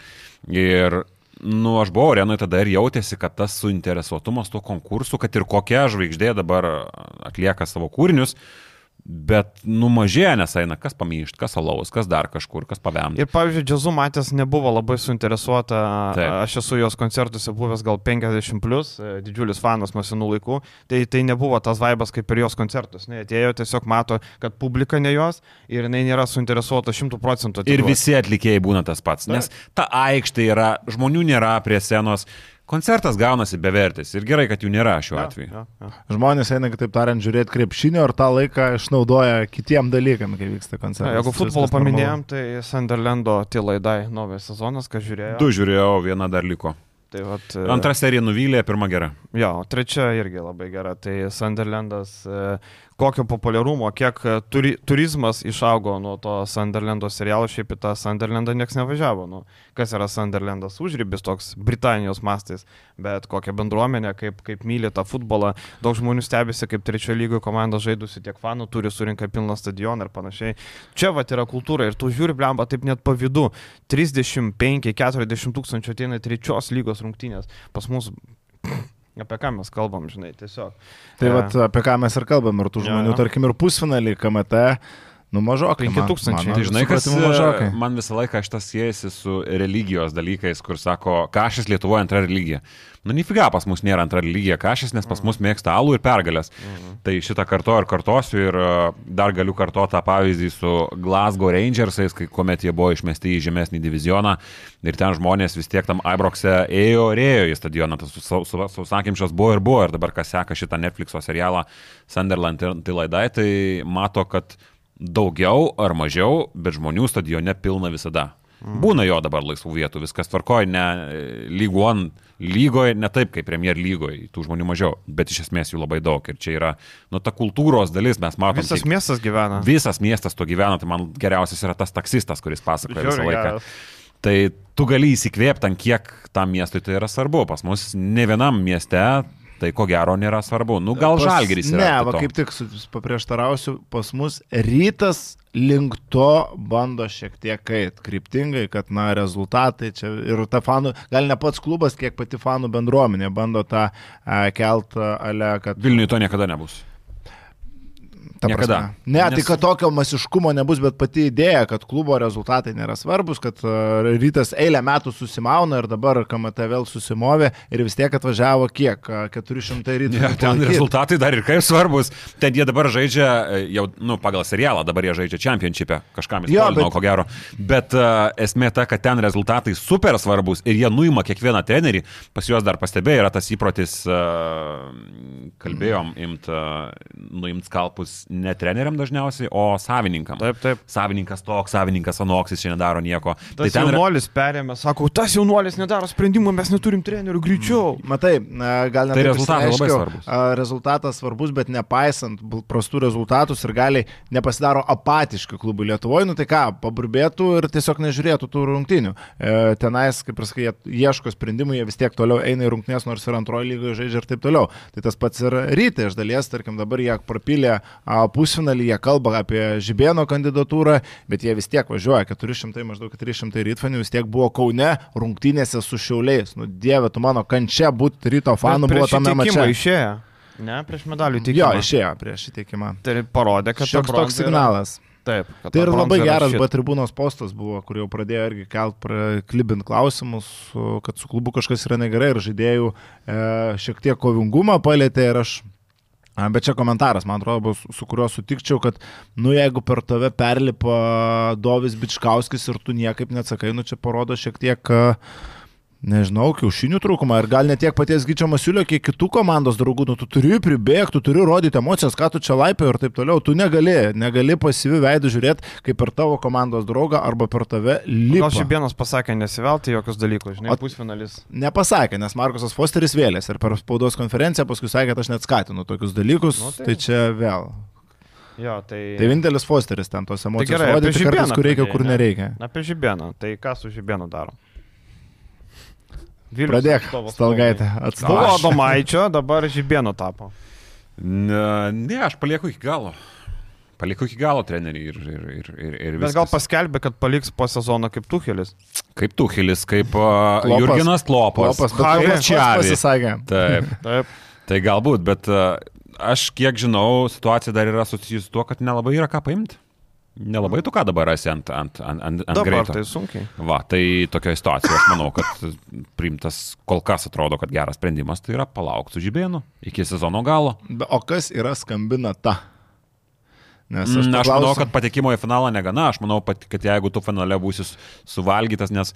Ir Nu, aš buvau arenoje tada ir jautėsi, kad tas suinteresuotumas tuo konkursu, kad ir kokia žvaigždė dabar atlieka savo kūrinius, bet numažėja, nes eina kas pamyšt, kas alaus, kas dar kažkur, kas pavėm. Ir pavyzdžiui, džiazu matęs nebuvo labai suinteresuota. Taip. Aš esu jos koncertuose buvęs gal 50, plus, e, didžiulis fanas nuo senų laikų. Tai, tai nebuvo tas vaibas kaip ir jos koncertus. Ne, atėjo tiesiog mato, kad publika ne jos ir jinai nėra suinteresuota 100 procentų. Ir visi atlikėjai būna tas pats, nes ta aikštė yra, žmonių nėra prie scenos, koncertas gaunasi bevertis ir gerai, kad jų nėra šiuo atveju. Ja, ja. Žmonės eina, kitaip tariant, žiūrėti krepšinio ir tą laiką išnaudoja kitiem dalykam, kai vyksta koncertas. jeigu futbolą paminėjom, tai Sunderlando Tilaidai naujas sezonas, kas žiūrėjo. Du žiūrėjau, viena dar liko. Tai vat, e, Antra serija nuvylė, pirma gera. Jo, trečia irgi labai gera. Tai Sunderlandas, e, kokio populiarumo, kiek e, turi, turizmas išaugo nuo to Sunderlando serialo, šiaip į tą Sunderlandą niekas nevažiavo. Nu, kas yra Sunderlandas užrybis toks Britanijos mastais, bet kokią bendruomenę, kaip, kaip myli tą futbolą. Daug žmonių stebisi, kaip trečio lygio komanda žaidusi, tiek fanų turi surinkę pilną stadioną ir panašiai. Čia va yra kultūra ir tu žiūri, blemba, taip net pavydu. 35-40 tūkstančių ateina trečios lygos rungtynės. Pas mus Apie ką mes kalbam, žinai, tiesiog. Tai E, vat, apie ką mes ir kalbam, ir tų Jo, žmonių, jo. tarkim, ir pusfinalį KMT. Nu, mažokai. 5000. man- Tai žinai, kas supratimu, mažokai. man visą laiką šitas siejasi su religijos dalykais, kur sako, kažkas Lietuvoje antra religija. Nu, nifiga pas mus nėra antra religija kažkas, nes pas mus mėgsta alų ir pergalės. Tai šitą kartu ir kartosiu ir uh, dar galiu kartoti tą pavyzdį su Glasgow Rangersais, kai kuomet jie buvo išmesti į žemesnį divizioną ir ten žmonės vis tiek tam Ibroxe ėjo ir ėjo į stadioną, tas sausakimšas buvo ir buvo ir dabar kas seka šitą Netflixo serialą Sunderland ir Tilaidai, tai mato, kad daugiau ar mažiau, bet žmonių stadione pilna visada. Būna jo dabar laisvų vietų, viskas tvarkoja, ne lyguon lygoje, ne taip kaip Premier lygoje, tų žmonių mažiau, bet iš esmės jų labai daug. Ir čia yra, nu, ta kultūros dalis, mes matome. Visas miestas gyvena. Visas miestas to gyvena, tai man geriausias yra tas taksistas, kuris pasakoja visą Žiauriai laiką. geras. Tai tu gali įsikvėpti, ant kiek tam miestui tai yra svarbu. Pas mus ne vienam mieste tai ko gero nėra svarbu. Nu, gal žalgeris yra. Ne, va kaip tik paprieštarausiu, pas mus rytas link to bando šiek tiek eit kryptingai, kad, na, rezultatai čia ir ta fanų, gal ne pats klubas, kiek pati fanų bendruomenė bando tą e, kelt, ale, kad... Vilniuje to niekada nebus. Niekada. prasme. Ne, Nes... tai Nes- kad tokio masiškumo nebus, bet pati idėja, kad klubo rezultatai nėra svarbus, kad uh, rytas eilę metų susimauna ir dabar KMT vėl susimovė ir vis tiek atvažiavo kiek? Uh, 400 rytų. Ja, ten rezultatai dar ir kaip svarbus. Ten jie dabar žaidžia, e, jau, nu, pagal serialą, dabar jie žaidžia čempionšipę, kažkam Jo, įskolino, bet- ko gero. Bet uh, esmė ta, kad ten rezultatai super svarbus ir jie nuima kiekvieną trenerį. Pas juos dar pastebėjai, yra tas įprotis, uh, kalbėjom, imt, uh, nuimt skalpus ne treneriam dažniausiai, o savininkam. Taip, taip. Savininkas toks, savininkas anoks, jis čia nedaro nieko. Tas tai ten yra... jaunuolis perėmė, sako, tas jaunuolis nedaro sprendimų, mes neturim trenerių greičiau. Matai, na, gal net Tai taip rezultatai labai svarbus. Rezultatas svarbus, bet nepaisant prastų rezultatus ir gali nepasidaro apatiški klubai Lietuvoje, nu tai ką, paburbėtų ir tiesiog nežiūrėtų tų rungtynių. E, tenais, kaip ir sakai, jie ieško sprendimų, jie vis tiek toliau eina į rungtynės, nors ir antrojo lygoje žaidžia ir taip toliau. Tai tas pats ir rytai, iš dalies, tarkim, dabar jie prapylė a, pusfinalį, jie kalba apie Žibėno kandidatūrą, bet jie vis tiek važiuoja, 400, maždaug 400 rytfanių vis tiek buvo Kaune rungtynėse su Šiauliais. Nu, dieve, tu mano kančia būti ryto fanų buvo tame mače. išėjo. Ne, prieš medalių Jo, teikimą. išėjo prieš įteikimą. Tai parodė, kad Šioks toks yra- signalas. Taip. kad Tai ta ir labai yra geras. B tribūnos postas buvo, kur jau pradėjo irgi kelt, klibint klausimus, kad su klubu kažkas yra negerai ir žaidėjų e, šiek tiek kovingumą palėtė ir aš Bet čia komentaras, man atrodo, bus, su kuriuo sutikčiau, kad, nu, jeigu per tave perlipa Dovis Bičkauskis ir tu niekaip neatsakai, nu, čia parodo šiek tiek, a, nežinau, kiaušinių trūkumą. Ir gal ne tiek paties Gyčio Masiulio, kiek kitų komandos draugų, nu, tu turi pribėgti, tu turi rodyti emocijas, ką tu čia laipė ir taip toliau. Tu negali, negali pasyvių veidų žiūrėti, kaip per tavo komandos draugą arba per tave lipa. Gal Šibienas pasakė nesivelti jokius dalykus, žinai, pusfinalis. Nepasakė, nes Markusas Fosteris vėlės ir per spaudos konferenciją paskui sakė, kad aš net skatinu tokius dalykus. Nu, tai- tai... tai čia vėl. Jo, tai... Tai vienintelis Fosteris ten tos emocijos gerai, apie rodyti kartais, kur reikia, kur ne? nereikia. Apie Žibieną. Tai ką su Žibėnu daro? Vilnius Pradėk, Stalgaitė. Buvo Adomaičio, dabar Žibėnu tapo. Ne, ne, aš palieku iki galo. Palieku iki galo trenerių ir, ir, ir, ir, ir Bet gal viskas. paskelbė, kad paliks po sezono kaip Tuhelis. Kaip Tuhelis, kaip uh, Klopas. Jurginas Klopas. Klopas, Klopas Čiavi. pasisakė. Taip, (laughs) Taip. tai galbūt, bet uh, aš kiek žinau, situacija dar yra susijusi su tuo, kad nelabai yra ką paimti. Nelabai tu ką dabar esi ant, ant, ant, ant, ant Dabar greito. tai sunkiai. Va, tai tokioje situacijoje aš manau, kad priimtas kol kas atrodo, kad geras sprendimas tai yra palaukti su žibėnu iki sezono galo. Be- O kas yra skambina ta? Nes Aš, aš, aš manau, kad patekimo į finalą negana. Aš manau, kad jeigu tu finale būsi suvalgytas, nes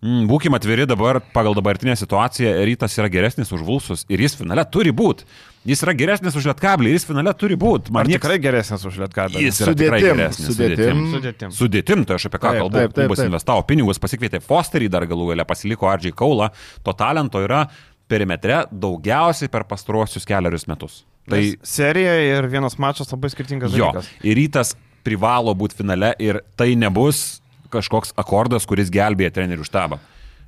mm, būkime atviri dabar, pagal dabartinę situaciją, rytas yra geresnis už Vulsus ir jis finale turi būti. Jis yra geresnis už Lietkablį ir jis finale turi būti. Ar tikrai geresnis už Lietkabelį? Jis yra tikrai Sudėtim, geresnis. sudėtim. Sudėtim. Sudėtim, tai aš apie ką kalbu. taip, taip, Klubas investavo pinigus, pasikvietė Fosterį, dar galų galę pasiliko Ardžiai Kaulą. To talento yra perimetre daugiausiai per pastruosius keliarius metus. Tai Tai serija ir vienas mačas labai skirtingas jo, dalykas. ir rytas privalo būti finale ir tai nebus kažkoks akordas, kuris gelbėja trenerių štabą.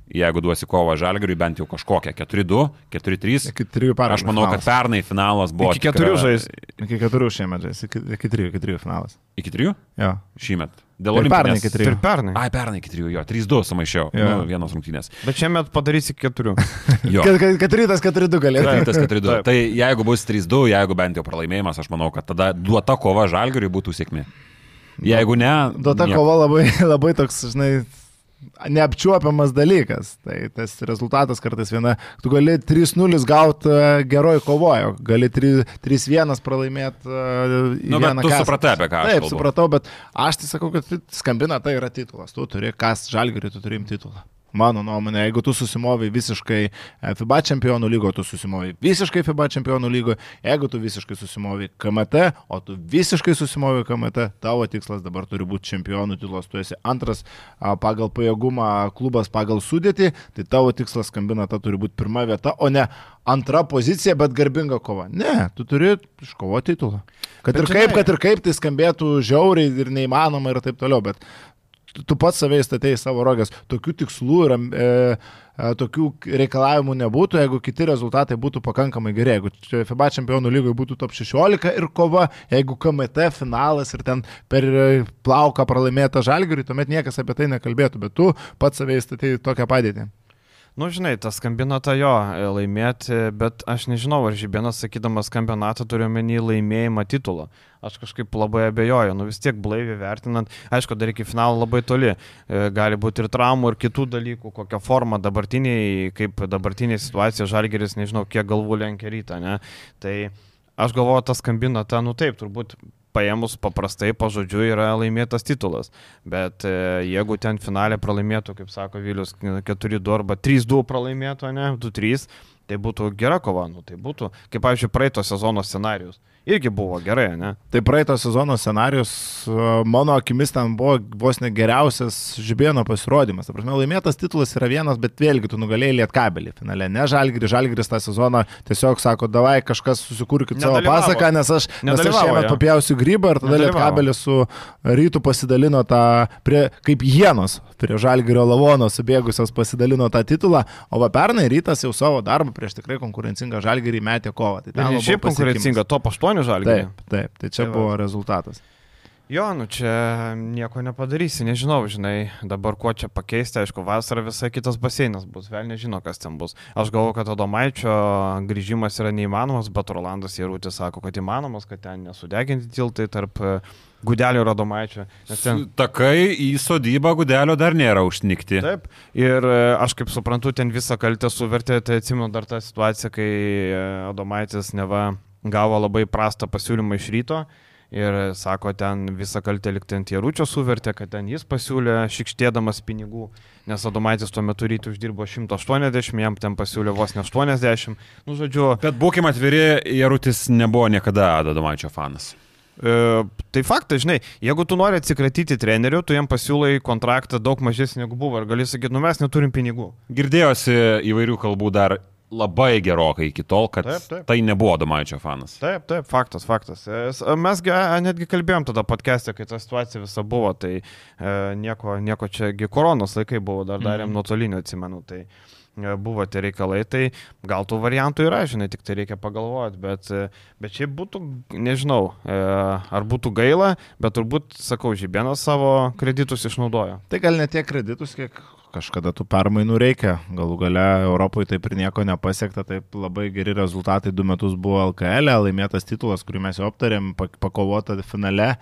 Jeigu duosi kovą žalgariui, bent jau kažkokią 4-2, 4-3. Iki trijų pergalių Aš manau, kad finalas. pernai finalas buvo. Iki keturių žais. Iki keturių šiemet žais, iki, iki trijų, iki trijų finalas. Iki 3? Jo. Šįmet. Dėl Ir pernai iki trijų. Ir pernai. Ai, pernai iki 3, jo, 3-2 sumaišiau. Jo. Nu, vienos rungtynės. Bet šiemet padarysi keturių. (laughs) Jo. Kad, kad, kad rytas keturi du galėtų. Rytas 4-2. Taip. Tai jeigu bus 3-2, jeigu bent jau pralaimėjimas, aš manau, kad tada duota kova žalgariui būtų sėkmė. Jeigu ne... Duo ta nieko. kova labai, (laughs) labai toks, žinai, neapčiuopiamas dalykas. Tai tas rezultatas kartais viena, tu gali 3-0 gauti geroj kovoje, gali 3- 3-1 pralaimėti. Nu, bet tu supratai, apie ką Taip, supratau, bet aš tai sakau, kad skambina tai yra titulas. Tu turi, kas žalgiriui, tu turi imti titulą. Mano nuomonė, jeigu tu susimovi visiškai e, FIBA čempionų lygo, tu susimovi visiškai FIBA čempionų lygo, jeigu tu visiškai susimovi KMT, o tu visiškai susimovi KMT, tavo tikslas dabar turi būti čempionų titulas, tu esi antras pagal pajėgumą klubas pagal sudėtį, tai tavo tikslas skambina, ta turi būti pirma vieta, o ne antra pozicija, bet garbinga kova. Ne, tu turi iškovoti titulą. Kad Bet ir kaip, žinai- kad ir kaip tai skambėtų žiauriai ir neįmanoma ir taip toliau, bet tu- tu pats savai statėjai savo rogės. Tokių tikslų ir e, e, tokių reikalavimų nebūtų, jeigu kiti rezultatai būtų pakankamai geri. Jeigu FIBA čempionų lygoje būtų top 16 ir kova, jeigu KMT finalas ir ten per e, plauką pralaimėta žalgiriui, tuomet niekas apie tai nekalbėtų, bet tu pats savai statėjai tokią padėtį. Nu, žinai, tas skambinata jo e, laimėti, bet aš nežinau, ar Žibėnas, sakydamas skambinatą, turiu menį laimėjimą titulą. Aš kažkaip labai abejoju, nu vis tiek blaiviai vertinant, aišku, dar iki finalo labai toli, E, gali būti ir traumų, ir kitų dalykų, kokia forma dabartiniai, kaip dabartinė situacija, Žalgeris, nežinau, kiek galvų lenkia rytą, ne. Tai aš galvoju, tas skambinata, nu taip, turbūt paėmus paprastai pažodžiu yra laimėtas titulas. Bet e, jeigu ten finalė pralaimėtų, kaip sako Vilius, 4-2 arba 3-2 pralaimėtų, ne, 2-3, tai būtų gera kova, nu, tai būtų, kaip pavyzdžiui, praeito sezono scenarius. Irgi buvo gerai, ne? Tai praeito sezono scenarius, e, mano akimis, ten buvo vos ne geriausias žibėno pasirodymas. Prasme, laimėtas titulas yra vienas, bet vėlgi tu nugalėjai lietkabelį finale. Ne žalgris, žalgris tą sezoną tiesiog sako, davai kažkas susikurkit savo pasaką, nes aš, nes aš šiemet papjausiu grybą ir tada lietkabelis su rytų pasidalino tą, prie, kaip hienos, prie žalgrio lavono subėgusios pasidalino tą titulą, o va pernai rytas jau savo darbą prieš tikrai konkurencingą žalgirį metė kovą. Tai šiaip konkurencinga, top 8 žalgiai. Taip, taip, tai čia Tai va. buvo rezultatas. Jo, nu čia nieko nepadarysi, nežinau, žinai, dabar kuo čia pakeisti, aišku, vasarą visai kitas baseinas bus, vėl nežino, kas ten bus. Aš galvoju, kad Adomaičio grįžimas yra neįmanomas, bet Rolandas Jėrūtis sako, kad įmanomas, kad ten nesudeginti tiltai tarp e, Gudelio ir Adomaičio. Nes ten... Takai į sodybą gudelio dar nėra užnikti. Taip, ir e, aš kaip suprantu, ten visą kaltę suvertė, tai atsimenu dar tą situaciją, kai e, Adomaitis neva gavo labai prastą pasiūlymą iš ryto. Ir sako, ten visą kaltę likti ant Jaručio suvertė, kad ten jis pasiūlė šikštėdamas pinigų, nes Adomaitis tuo metu ryte uždirbo 180, jam ten pasiūlė vos ne 80. Nu, žodžiu, Bet būkime atviri, Jarutis nebuvo niekada Adomaičio fanas. E, tai faktas, žinai, jeigu tu nori atsikratyti trenerių, tu jam pasiūlai kontraktą daug mažesnį negu buvo ir gali sakyti, nu mes neturim pinigų. Girdėjosi įvairių kalbų dar labai gerokai iki tol, kad Taip, taip. tai nebuvo Adomaičio fanas. Taip, taip, faktas, faktas. Mes netgi kalbėjom tada podcast'e, kai ta situacija visa buvo, tai e, nieko, nieko čiagi koronos laikai buvo, dar darėm Mhm. nuotolinio, atsimenu, tai e, buvo tie reikalai, tai gal tų variantų yra, žinai, tik tai reikia pagalvoti, bet, e, bet šiaip būtų, nežinau, e, ar būtų gaila, bet turbūt, sakau, Žibėnas savo kreditus išnaudojo. Tai gal ne tiek kreditus, kiek kažkada tų permainų reikia. Galų gale Europoje taip ir nieko nepasiekta, taip labai geri rezultatai. Du metus buvo LKL, laimėtas titulas, kurį mes jau aptarėm, pak- pakovota finale,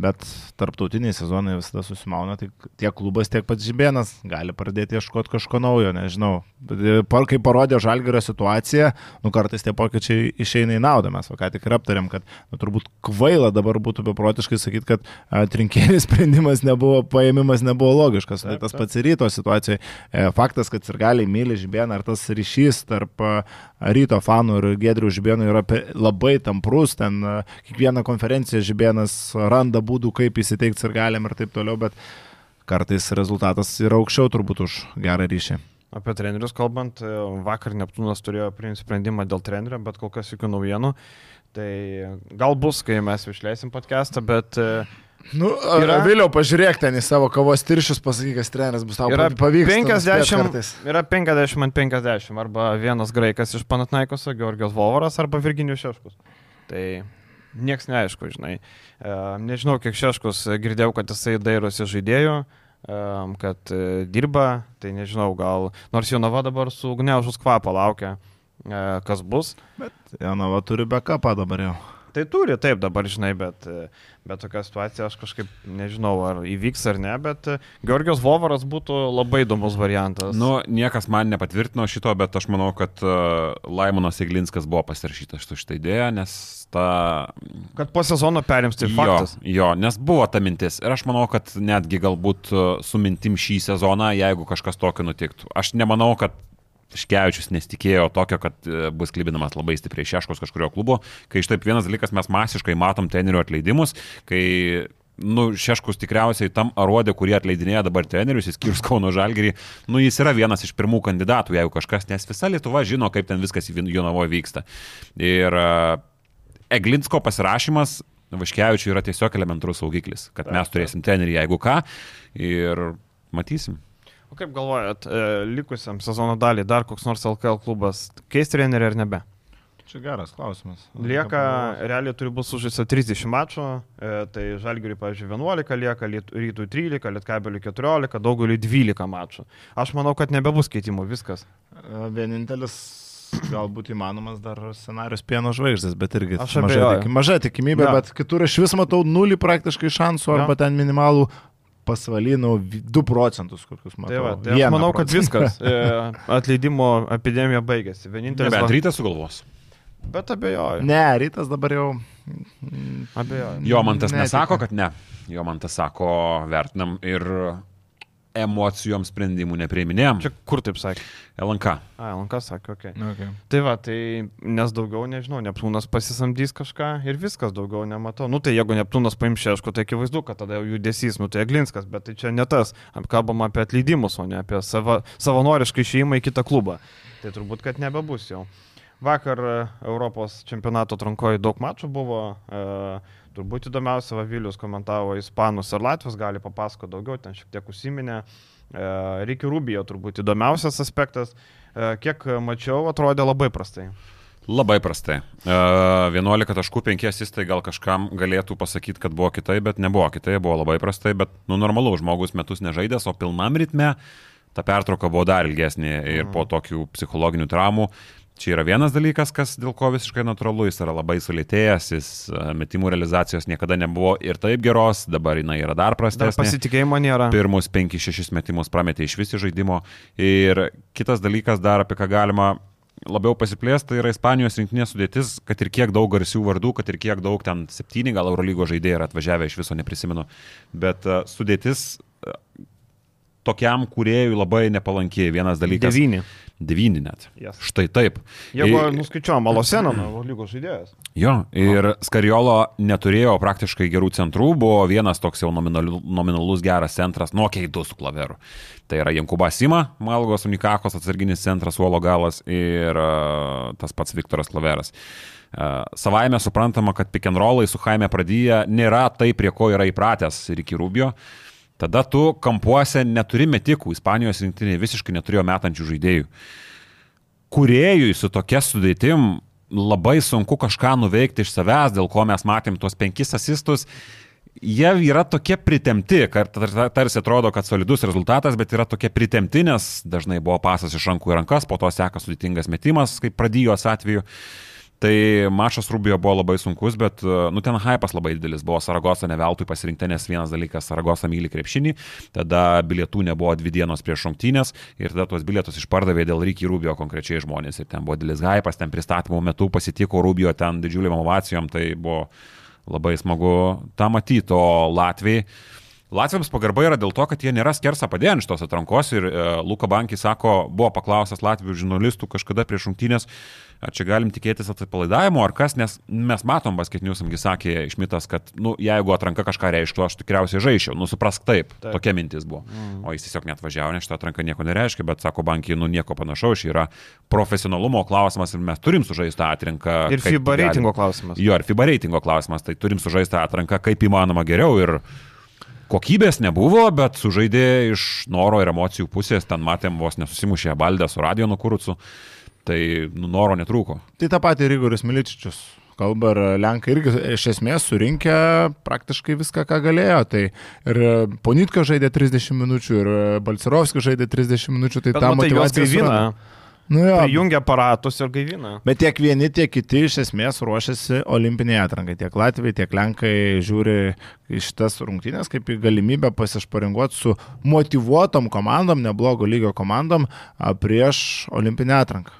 bet tarptautiniai sezonai visada susimauna, tai tiek klubas, tiek pats Žibėnas gali pradėti ieškoti kažko naujo, nežinau. E, par- Kai parodė Žalgirio situaciją, nu kartais tie pokyčiai išeina į naudą. Mes ką tik ir aptarėm, kad nu, turbūt kvaila dabar būtų beprotiškai sakyti, kad a, trinkėlis sprendimas nebuvo, paėmimas nebuvo logiškas. Tai Taip, tas taip. pats ir ryto situacijoje. E, Faktas, kad ir gali myli Žibėną, ar tas ryšys tarp a, ryto fanų ir Gedrių Žibėnų yra labai tamprus. Ten a, kiekvieną konferenciją Žibėnas randa būdų, kaip įsiteikti ir galim ir taip toliau, bet kartais rezultatas yra aukščiau turbūt už gerą ryšį. Apie trenerius kalbant, e, vakar Neptūnas turėjo priimti sprendimą dėl trenerio, bet kol kas jokių naujienų. Tai gal bus, kai mes išleisim podcastą, bet e, Nu, Yra-. Vėliau pažiūrėk ten į savo kavos tiršius, pasakyk, kas treneris bus tau yra pavyks. 50, yra 50 ant 50, arba vienas graikas iš Panatnaikoso, Georgijos Vovaras, arba Virginijus Šeškus. Tai nieks neaišku, žinai. Nežinau, kiek Šeškus e, girdėjau, kad jisai dairosi žaidėjų, kad e, dirba, tai nežinau, gal nors Jonava dabar su gneužus kvapą laukia, e, kas bus. Jonava turi backupą dabar jau. Tai turi, taip dabar žinai, bet, bet tokia situacija aš kažkaip nežinau, ar įvyks ar ne, bet Georgijos Vovaras būtų labai įdomus variantas. Nu, niekas man nepatvirtino šito, bet aš manau, kad uh, Laimonas Iglinskas buvo pasirašytas su šitą idėją, nes ta... Kad po sezono perims, tai faktas. Jo, jo, nes buvo ta mintis. Ir aš manau, kad netgi galbūt uh, su mintim šį sezoną, jeigu kažkas tokio nutiktų. Aš nemanau, kad Škevičius nesitikėjo tokio, kad e, bus klibinamas labai stipriai šeškos kažkurio klubo, kai iš taip vienas dalykas mes masiškai matom trenerių atleidimus, kai nu, Šeškus tikriausiai tam arodė, kurie atleidinėja dabar trenerius, įskyrus Kauno Žalgerį, nu, jis yra vienas iš pirmų kandidatų, jeigu kažkas, nes visa Lietuva žino, kaip ten viskas Jonavoje vyksta. Ir uh, Eglinsko pasirašymas Vaškevičiui yra tiesiog elementarus saugiklis, kad mes turėsim trenerį, jeigu ką, ir matysim. O kaip galvojat, e, likusiam sezono dalį dar koks nors LKL klubas keis trenerių ar nebe? Čia geras klausimas. Lieka, realiai turi būti sužaista 30 mačų, e, tai Žalgiriui, pavyzdžiui, 11 lieka, Rytui 13, Lietkabeliui 14, daugeliui 12 mačų. Aš manau, kad nebebus keitimų, viskas. E, vienintelis galbūt įmanomas dar scenarius pieno žvaigždės, bet irgi maža, tik, maža tikimybė, Jo. bet kitur aš vis matau nulį praktiškai šansų arba ten minimalų pasvalinų 2 procentus kokius matau. Tai va, tai aš manau, kad viskas. (laughs) E, Atleidimo epidemija baigėsi. Vienintelis. Nebent va- rytas sugalvos. Bet abejoju. Ne, rytas dabar jau. Abejoju. Jo man tas Netikiu. nesako, kad ne. Jo man tas sako, vertinam ir emocijom sprendimų nepriiminėjom. Čia kur taip sakė? LNK. A, Lankas sakė, okei. Okay. Okay. Tai va, tai nes daugiau nežinau, Neptūnas pasisamdys kažką ir viskas daugiau nematau. Nu tai jeigu Neptūnas paims šeško, tai akivaizdu, kad tada jau judesys, nu tai Eglinskas, bet tai čia ne tas. Kalbam apie atleidimus, o ne apie sava, savanorišką išėjimą į kitą klubą. Tai turbūt, kad nebebus jau. Vakar e, Europos čempionato atrankoje daug mačų buvo. E, turbūt įdomiausia, Vavilius komentavo Ispanus ir Latvius, gali papasakoti daugiau, ten šiek tiek užsiminė. E, Reikia Rubijo turbūt įdomiausias aspektas. E, kiek mačiau, atrodė labai prastai. Labai prastai. Uh, 11 taškų 5 asistai gal kažkam galėtų pasakyti, kad buvo kitai, bet nebuvo kitai, buvo labai prastai, bet nu normalu, žmogus metus nežaidęs, o pilnam ritme ta pertrauka buvo dar ilgesnė ir po tokių psichologinių traumų. Čia yra vienas dalykas, kas dėl ko visiškai natūralu, jis yra labai sulėtėjęs, jis e, metimų realizacijos niekada nebuvo ir taip geros, dabar jinai yra dar Dar prastesnė. pasitikėjimo nėra. Pirmus 5-6 metimus prametė iš visi žaidimo. Ir kitas dalykas dar, apie ką galima labiau pasiplėsti, tai yra Ispanijos rinktinės sudėtis, kad ir kiek daug garsių vardų, kad ir kiek daug ten septyni gal Eurolygo žaidėjai yra atvažiavę iš viso, neprisimenu. Bet uh, sudėtis uh, tokiam kuriejui labai nepalankiai. Vienas dalykas. Devyni. Devyni net. Yes. Štai taip. Jeigu Ir- nuskaičiuojam Maloseną, nuo lygos žaidėjas. Jo, ir Skariolo neturėjo praktiškai gerų centrų, buvo vienas toks jau nominalu, nominalus geras centras, nuo keidų su klaveru. Tai yra Jankuba Sima, Malgos Unikakos atsarginis centras, Uolo galas ir uh, tas pats Viktoras Klaveras. Uh, savaime suprantama, kad pick and rollai su Jaime Pradyje nėra tai, prie ko yra įpratęs Ricky Rubio. Tada tu kampuose neturi metikų, Ispanijos rinktinė visiškai neturėjo metančių žaidėjų kuriejui su tokia sudėtim labai sunku kažką nuveikti iš savęs, dėl ko mes matėm tuos penkis asistus. Jie yra tokie pritemti, tarsi atrodo, kad solidus rezultatas, bet yra tokie pritemti, nes dažnai buvo pasas iš rankų į rankas, po to seka sudėtingas metimas, kaip pradėjos atveju. Tai mačas Rubio buvo labai sunkus, bet, nu, ten hypas labai didelis buvo, Saragosa ne veltui pasirinkta, nes vienas dalykas, Saragosa myli krepšinį, tada bilietų nebuvo dvi dienos prieš šimtinės ir tada tuos bilietus išpardavė dėl Ryky Rubio konkrečiai žmonės ir ten buvo didelis hypas, ten pristatymo metu pasitiko Rubio ten didžiuliam ovacijom, tai buvo labai smagu tą matyti, o Latvijai. Latviams pagarba yra dėl to, kad jie nėra skersa padėję iš tos atrankos ir e, Luka Bankis sako, buvo paklausęs Latvijų žurnalistų kažkada prieš šimtinės, ar čia galim tikėtis atsipalaidavimo ar kas, nes mes matom, basketniusamgi sakė Šmitas, kad, nu, jeigu atranka kažką reikštų, aš tikriausiai žaičiau, nu, suprask taip, taip. tokia mintis buvo. Mm. O jis tiesiog net važiavo, nes šitą atranką nieko nereiškia, bet sako Bankiai, nu, nieko panašaus, čia yra profesionalumo klausimas ir mes turim sužaisti tą atranką. Ir FIBA reitingo klausimas. Jo, ir FIBA reitingo klausimas, tai turim sužaisti tą atranką kaip įmanoma geriau ir kokybės nebuvo, bet sužaidė iš noro ir emocijų pusės, ten matėm vos nesusimušė baldę su radio nukurucu, tai nu, noro netrūko. Tai tą patį ir Igoris Miličičius kalba ir Lenkai irgi iš esmės surinkė praktiškai viską, ką galėjo. Tai ir Ponitka žaidė 30 minučių, ir Balcerovskis žaidė 30 minučių, tai Bet juos motivacija gaivina. Nu jo, prijungia aparatus ir gaivina. Bet tiek vieni, tiek kiti iš esmės ruošiasi olimpiniai atrankai. Tiek Latvijai, tiek Lenkai žiūri į šitas rungtynės kaip į galimybę pasišparinguoti su motivuotom komandom, neblogo lygio komandom a, prieš olimpinę atranką.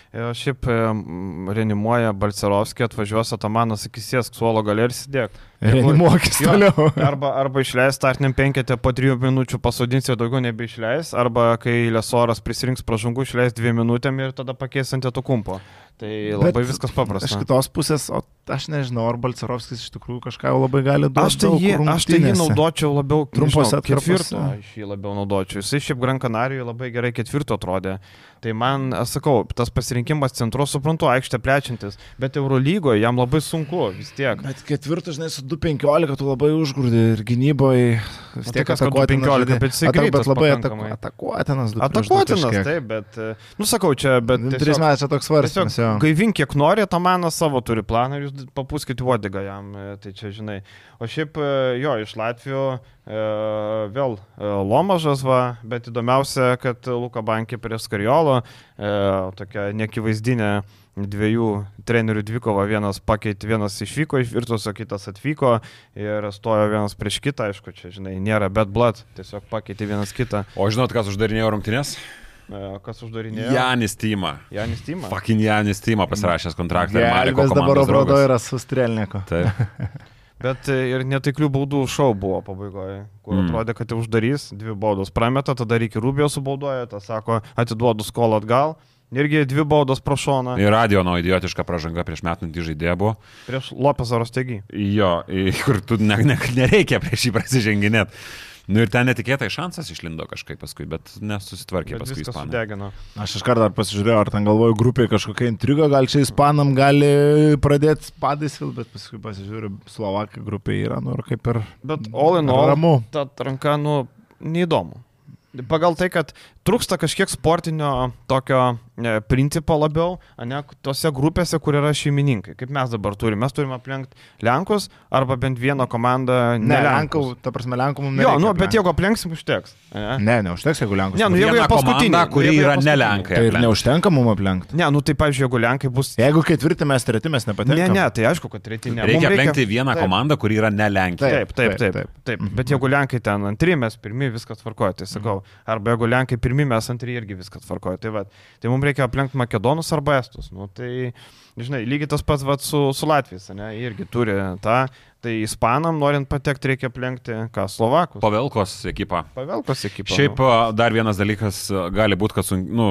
E, Šiaip e, reanimuoja Balcerovskį, atvažiuos Atamanas, sakys, sėsk suolo galė ir sėdėk. Reanimuokis toliau. (laughs) Arba, arba išleis startiniam penketę po trijų minučių pasodins ir daugiau nebeišleis, arba kai Lesoras prisirinks pražangų, išleis dviem minutėm ir tada pakeis ant eto kumpo. Tai labai Bet viskas Iš paprasta. kitos pusės, o aš nežinau, ar Balcerovskis iš tikrųjų kažką jau labai gali duoti. Aš tai, jį, aš tai jį naudočiau labiau Trumpose atkarpose. Aš jį labiau naudočiau. Jisai šiaip Gran Canarijoje labai gerai ketvirto atrodė. Tai man, aš sakau, tas pasirinkimas centro, suprantu, aikštė plečiantis, bet Eurolygoje jam labai sunku vis tiek. Bet ketvirtas, žinai, su 2.15 tu labai užgrūdai ir gynyboje vis tiek tai atakuotinas 2.15, žaidėjas. bet jisai Atak- greitas Bet labai ataku, atakuotinas. Atakuotinas, taip, bet, e, nu sakau, čia, bet... Tris metais čia toks svarstymas. gaivink kiek nori, tą maną savo turi planą ir jūs papūskite uodegą jam, e, tai čia žinai. O šiaip e, jo, iš Latvijų e, vėl e, Lomažas va, bet įdomiausia, kad Luka Bankė prieš Skariolo, e, tokia nekivaizdinė dviejų trenerių dvikova, vienas pakeitė, vienas išvyko iš Virtus, o kitas atvyko ir stojo vienas prieš kitą, aišku, čia, žinai, nėra bad blood, tiesiog pakeitė vienas kitą. O žinot, kas uždarinėjo rungtynės? E, kas uždarinėjo? Janis Tyma. Janis Tima. Fucking Janis Tyma pasirašęs kontraktą. Gelbės dabar draugas. yra su strelniku. Taip. Bet e, ir netiklių baudų šau buvo pabaigoje, kur Mm. atrodė, kad jau uždarys, dvi baudos prameta, tada reikia Rubio subaudoja, tas sako, atiduodu skolą atgal, irgi dvi baudos pro šoną Ir radio nuo idiotiška pražanga prieš metantį žaidėją buvo. prieš Lopezą Rostegį. Jo, kur tu ne, ne, nereikia prieš jį prasiženginėti. Nu ir ten netikėtai šansas išlindo kažkaip paskui, bet nesusitvarkė Bet paskui ispanai. sudegino. Aš iš karto dar pasižiūrėjau, ar ten galvoju grupiai kažkokia intriga, gal čia ispanam gali pradėti spadais vėl, bet paskui pasižiūriu, Slovakai grupiai yra, nu ir kaip ir Bet all in all, ramu. ta atranka, nu, neįdomu. Pagal tai, kad trūksta kažkiek sportinio tokio ne, principo labiau, ne, tose grupėse, kur yra šeimininkai, kaip mes dabar turime. Mes turime aplenkti Lenkus arba bent vieną komandą. Ne, Lenkų, Lenkus. ta prasme, Lenkų mums Jo, nereikia nu, bet jeigu aplenksim, užteks. Ne, Ne, neužteks, jeigu Lenkų. Ne, nu, jeigu jie komanda, kuri yra ne. Lenkai. Tai ir neužtenka mums aplenkti. ne, nu tai, pavyzdžiui, jeigu Lenkai bus... Jeigu ketvirtį mes treti mes Ne, nepatenkame. ne, tai aišku, kad treti ne. Reikia aplenkti vieną Taip. komandą, kuri yra ne Lenkija. Taip, taip, taip. taip. taip, taip. Bet jeigu Lenkai ten antri, mes pirmi, viskas tvarkoja, tai sakau. Arba jeigu Lenkai pirmi, mes antri irgi viskas tvarkoja. Tai, va, tai mums reikia aplenkti Makedonus arba Estus. Nu, tai, žinai, lygiai tas pats va, su, su Latvijais, ne, irgi turi tą. Tai Ispanam, norint patekti, reikia aplenkti, ką, Slovakus. Pavelkos ekipa. Pavelkos ekipą. Šiaip nu. dar vienas dalykas gali būti, kad sun, nu,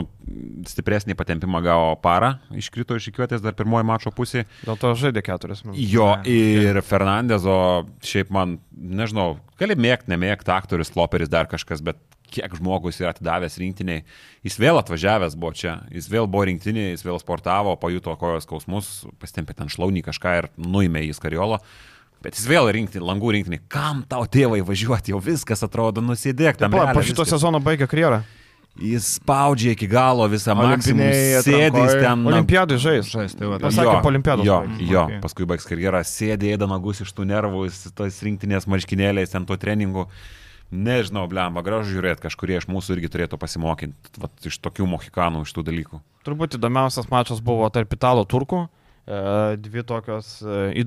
stipresnį patempimą gavo parą, iškrito iš įkiuotės dar pirmoji mačo pusė. Dėl to žaidė keturias minutės. Jo ir Fernandezo, šiaip man, nežinau, gali mėgti, nemėgti aktorius, Loperis dar kažkas, bet kiek žmogus yra atidavęs rinktiniai. Jis vėl atvažiavęs buvo čia, jis vėl buvo rinktinė, jis vėl sportavo, pajuto kojos skausmus, pastempė ten šlaunį kažką ir nuėmė į skariolo. Bet jis vėl rinkti, langų rinktinį. Kam tau tėvai važiuoti, jau viskas atrodo, nusidėk. Pala, po šito sezono baigė karjerą. Jis spaudžia iki galo visą maksimum, Olimpinėj sėdės atrankoj. ten. Olimpiadai žais. Žais, tai va, Pas- Pasakė, po olimpiados Jo, baigs. jo Okay. paskui baigs karjerą, sėdė ėda nagus iš tų nervų, tos rinktinės marškinėliais, ten to treningų. Nežinau, blemba, gražu žiūrėti, kažkurie iš mūsų irgi turėtų pasimokyti vat, iš tokių mohikanų, iš tų dalykų. Turbūt įdomiausias mačas buvo tarp Italo turkų. E, Dvi tokios e,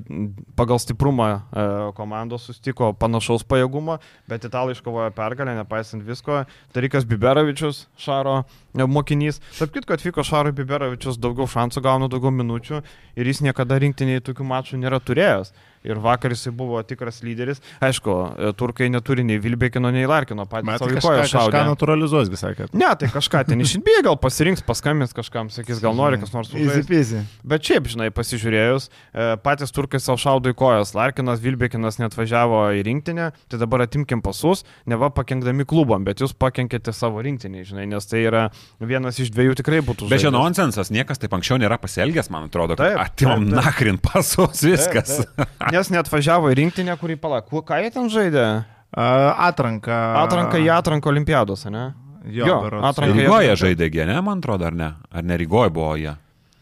pagal stiprumą e, komandos sustiko panašaus pajėgumo, bet italai iškovojo pergalę, nepaisant visko. Tarikas Biberovičius, Šaro mokinys. Tarp kitko atvyko Šaro Biberovičius, daugiau šansų gauna, daugiau minučių ir jis niekada rinktinėje tokių mačų nėra turėjęs. Ir vakar jisai buvo tikras lyderis. Aišku, e, turkai neturi nei Vilbekino, nei Larkino, patys savo kažką, kažką naturalizuos, vis sakėt. Ne, tai kažką ten išinbėga, gal pasirinks, paskambins kažkam, sakys, gal nori kas nors peasy. Bet šiaip, žinai, pasižiūrėjus, e, patys turkai savo šaudo į kojas, Larkinas, Vilbekinas net važiavo į rinktinę, tai dabar atimkim pasus, ne va pakenkdami klubam, bet jūs pakenkėte savo rinktinį, žinai, nes tai yra vienas iš dviejų tikrai būtų Bet čia nonsensas, niekas taip anksčiau nėra pasielgęs, man atrodo, Taip, atimam nakrin pasus, viskas. Taip, taip. Nes net važiavo į rinktinę, kurį palaku, ką jie ten žaidė? A, Atranka. Atranka į atranką olimpiados, ne? Jo, Jo, atranka Rygoje žaidė, ne, man atrodo, ar ne? Ar ne Rygoje buvo jie?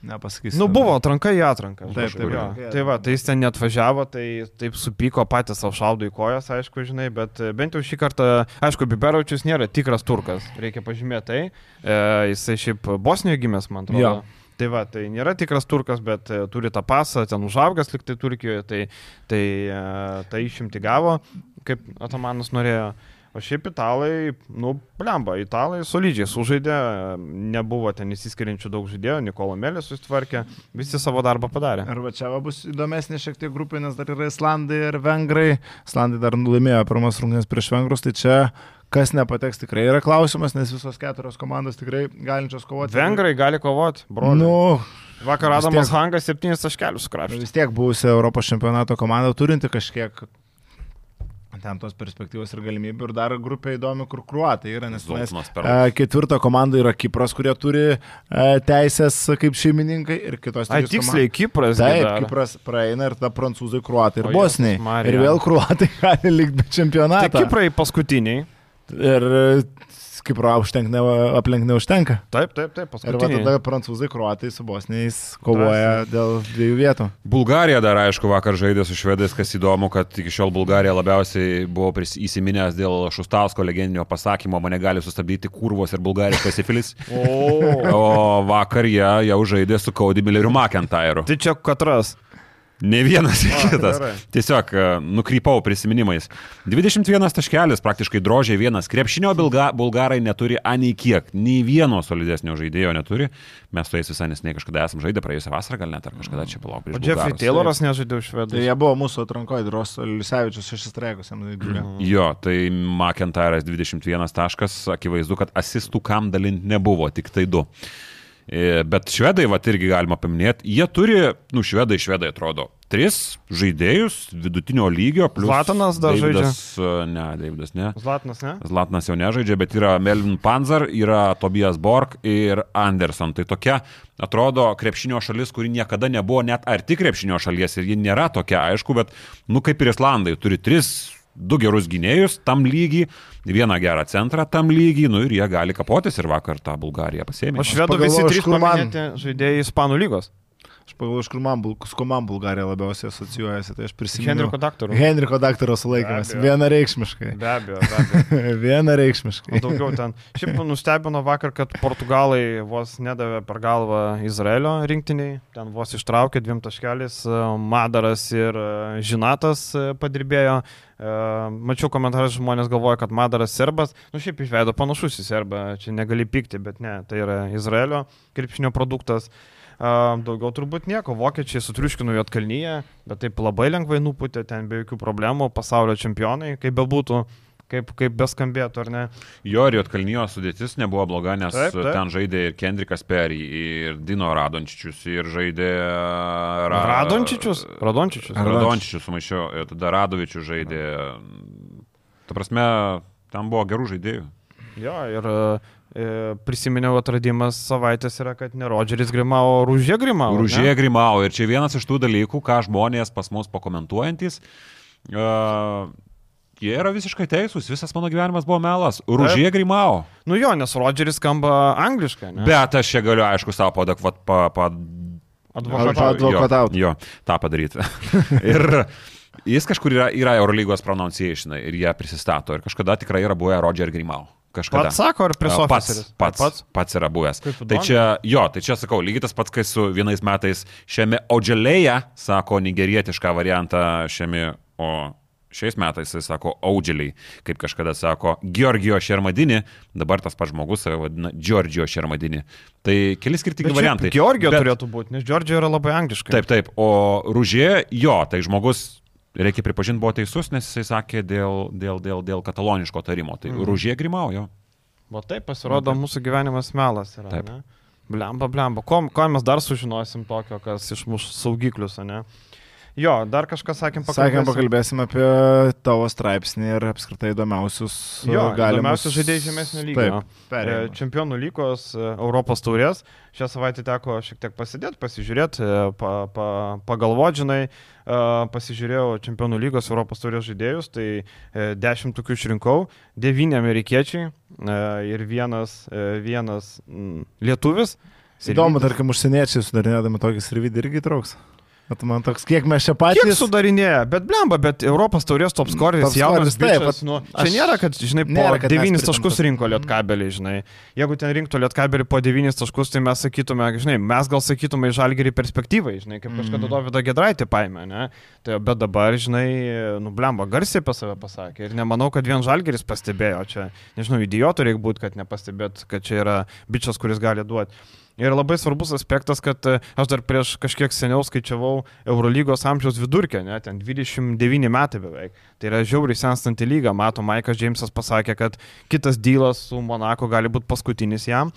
Nepasakysiu. Nu, buvo atranka į atranką. Taip, taip, jo. Tai va, tai jis ten net važiavo, tai taip supyko patys savo šaudo į kojas, aišku, žinai, bet e, bent jau šį kartą, aišku, Biberovičius nėra tikras turkas, reikia pažymėti tai. E, jisai šiaip Bosnijoje gimęs, man atrodo. Jo. Tai va, tai nėra tikras turkas, bet e, turi tą pasą, ten užaugęs liktai Turkijoje, tai, tai, e, tai išimti gavo, kaip Atamanas norėjo. O šiaip italai, nu, blemba, italai solidžiai sužaidė, nebuvo ten įsiskiriančių daug žaidėjų, Nikola Melis susitvarkė, visi savo darbą padarė. Arba čia va bus įdomesnė šiek tiek grupė, nes dar yra Islandai ir Vengrai. Islandai dar laimėjo pirmas rungtynės prieš Vengrus, tai čia kas nepateks tikrai yra klausimas, nes visos keturios komandos tikrai galinčios kovoti. Vengrai gali kovoti, broliu. Nu, Vakar Adamas tiek- Hangas septynis taškelius sukrapštė. vis tiek buvusi Europos čempionato komanda turinti kažkiek ten tos perspektyvos ir galimybių. Ir dar grupė įdomi, kur kruatai yra, nes mes. E, Ketvirta komanda yra Kipras, kurie turi e, teisės kaip šeimininkai ir kitos trys tiksliai, Kipras. gi Taip, dar. Kipras praeina ir tada prancūzai, kruatai ir bosniai. Ir vėl kruatai (laughs) gali likti be Tai čempionato. Kiprai paskutiniai. Ir e, Kipro užtenk, ne, aplenk neužtenka. Taip, taip, taip, Ir va tada prancūzai, kruatai su bosniais kovoja dėl dviejų vietų. Bulgarija dar, aišku, vakar žaidė su švedais, kas įdomu, kad iki šiol Bulgarija labiausiai buvo įsiminęs dėl Šustausko legendinio pasakymo, mane gali sustabdyti kurvos ir Bulgarijos pasifilis. (laughs) O. O vakar jie jau žaidė su Kaudi Milleriu McIntyre'u. Tai čia katras. Ne vienas A, kitas. gerai. Tiesiog e, nukrypau prisiminimais. 21 taškelis, praktiškai drožiai vienas. Krepšinio bilga, bulgarai neturi anei kiek. Nei vieno solidesnio žaidėjo neturi. Mes su jais visai nesnei kažkada esam žaidę praėjusią vasarą, gal net ar kažkada čia palauk O Jeffrey. Tayloras nežaidė už Tai švedų. jie buvo mūsų atrankoje, Dros Lisevičius jam įdūrė. Jo, tai McIntyre'as 21 taškas, akivaizdu, kad asistų kam dalinti nebuvo, tik tai du. E, Bet švedai, va, irgi galima paminėti, jie turi, nu, švedai, švedai atrodo, tris žaidėjus vidutinio lygio, plus... Zlatanas dar Davidas, žaidžia. Ne, Davidas ne. Zlatnas, ne? Zlatanas jau nežaidžia, bet yra Melvin Panzer, yra Tobias Borg ir Anderson. Tai tokia, atrodo, krepšinio šalis, kuri niekada nebuvo net arti krepšinio šalies ir ji nėra tokia, aišku, bet, nu, kaip ir Islandai, turi tris, du gerus gynėjus tam lygį, vieną gerą centrą tam lygį, nu ir jie gali kapotis ir vakar tą Bulgariją pasėmė. O švedų visi trys man- žaidėjai Ispanų lygos. Aš pagalvoju, iš kur man, su kuo man Bulgarija labiausiai asocijuojasi, tai aš prisimenu. Henriko daktarų. Henriko daktaro sulaikymas. Vienareikšmiškai. Be abejo, be abejo. (laughs) Vienareikšmiškai. O daugiau ten. Šiaip nustebino vakar, kad portugalai vos nedavė per galvą Izraelio rinktiniai. Ten vos ištraukė dviem taškeliais. e, Madaras ir e, Žinatas e, padirbėjo. E, Mačiau komentarus, žmonės galvoja, kad Madaras serbas. Nu šiaip išveido panašus į serbą. Čia negali pykti, bet ne. Tai yra Izraelio krepšinio produktas. E, Daugiau turbūt nieko. Vokiečiai sutriuškino Jotkalnyje, bet taip labai lengvai nuputė ten be jokių problemų. Pasaulio čempionai, kaip bebūtų. Kaip, kaip beskambėtų, ar ne? Jo ir Jotkalnijo sudėtis nebuvo bloga, nes Taip, taip, ten žaidė ir Kendrikas Perry, ir Dino Radončičius, ir žaidė... Ra... Radončičius? Radončičius. Radončičius sumaišiau, tada Radovičius žaidė. Ta prasme, ten buvo gerų žaidėjų. Jo, ir e, prisiminiau atradimas savaitės yra, kad ne Rodžeris Grimau, o Rūžė ne? Rūžė Grimau. Ir čia vienas iš tų dalykų, ką žmonės pas mus pakomentuojantis. Uh, jie yra visiškai teisūs, visas mano gyvenimas buvo melas. Rūžė Grimau. Nu jo, nes Rodžeris skamba angliškai, ne? Bet aš čia galiu, aišku, savo padakvat, pa, pa, Advokatauti. Advokataut. Jo, jo, tą padaryti. (laughs) ir jis kažkur yra, yra Eurolygos pronunciation ir jie prisistato. Ir kažkada tikrai yra buvę Roger Grimau. Kažkada. Pats sako, ar prie pats, pats, pats, pats yra buvęs. Tai čia, jo, tai čia sakau, lygiai tas pats, kai su vienais metais šiame Odželėje, sako nigerietišką variantą šiame, o šiais metais jis sako Audželiai, kaip kažkada sako Georgijo Šermadini, dabar tas pats žmogus save vadina Giorgio Šermadini. Tai keli skirtingi variantai. Georgija Bet- turėtų būti, nes Georgija yra labai angliškai. Taip, taip. O Rūžė, jo, tai žmogus, reikia pripažinti, buvo teisus, nes jisai sakė dėl, dėl, dėl, dėl kataloniško tarimo. Tai Mhm. Rūžė grimaujo. O taip pasirodo, mūsų gyvenimas melas yra. Taip. Ne? Blemba, blemba. Ko, ko mes dar sužinosim tokio, kas išmuš saugiklius, o ne? Jo, dar kažką sakėm Sakėm, pakalbėsim. pakalbėsim apie tavo straipsnį ir apskritai įdomiausius Jo, galimus. galiausiai žaidėjai žemesnio lygio. Taip. E, Čempionų lygos e, Europos taurės. Šią savaitę teko šiek tiek pasidėti, pasižiūrėti, e, pa, pa, pagalvoti, žinai, e, pasižiūrėjau Čempionų lygos Europos taurės žaidėjus, tai dešimt tokių išrinkau, devyni amerikiečiai ir vienas, vienas mm, lietuvis. Įdomu, tarkim, užsieniečiai sudarinėdami tokį sirvidį irgi trauks. Bet man toks, kiek mes čia Kiek patys... sudarinėja, bet blemba, bet Europos taurės top scoreris jaunas bičias, nu, aš- čia nėra, kad, žinai, po nėra, kad mes 9 pritemptas. taškus rinko lietkabelį, žinai. Jeigu ten rinktų lietkabelį po 9 taškus, tai mes sakytume, žinai, mes gal sakytume į žalgerį perspektyvai, žinai, kaip kažkada Mhm. Dovydą Gedraitį paėmė, ne? Tai, bet dabar, žinai, nu, blemba, garsiai apie save pasakė. Ir nemanau, kad vien žalgeris pastebėjo čia. Nežinau, idiotų reikia būti, kad nepastebėt, kad čia yra bičias, kuris gali duoti. Ir labai svarbus aspektas, kad e, aš dar prieš kažkiek seniau skaičiavau Eurolygos amžiaus vidurkę, ne, ten 29 metai beveik. Tai yra žiauriai senstanti lyga. Mato, Maikas Džeimsas pasakė, kad kitas dylas su Monako gali būti paskutinis jam.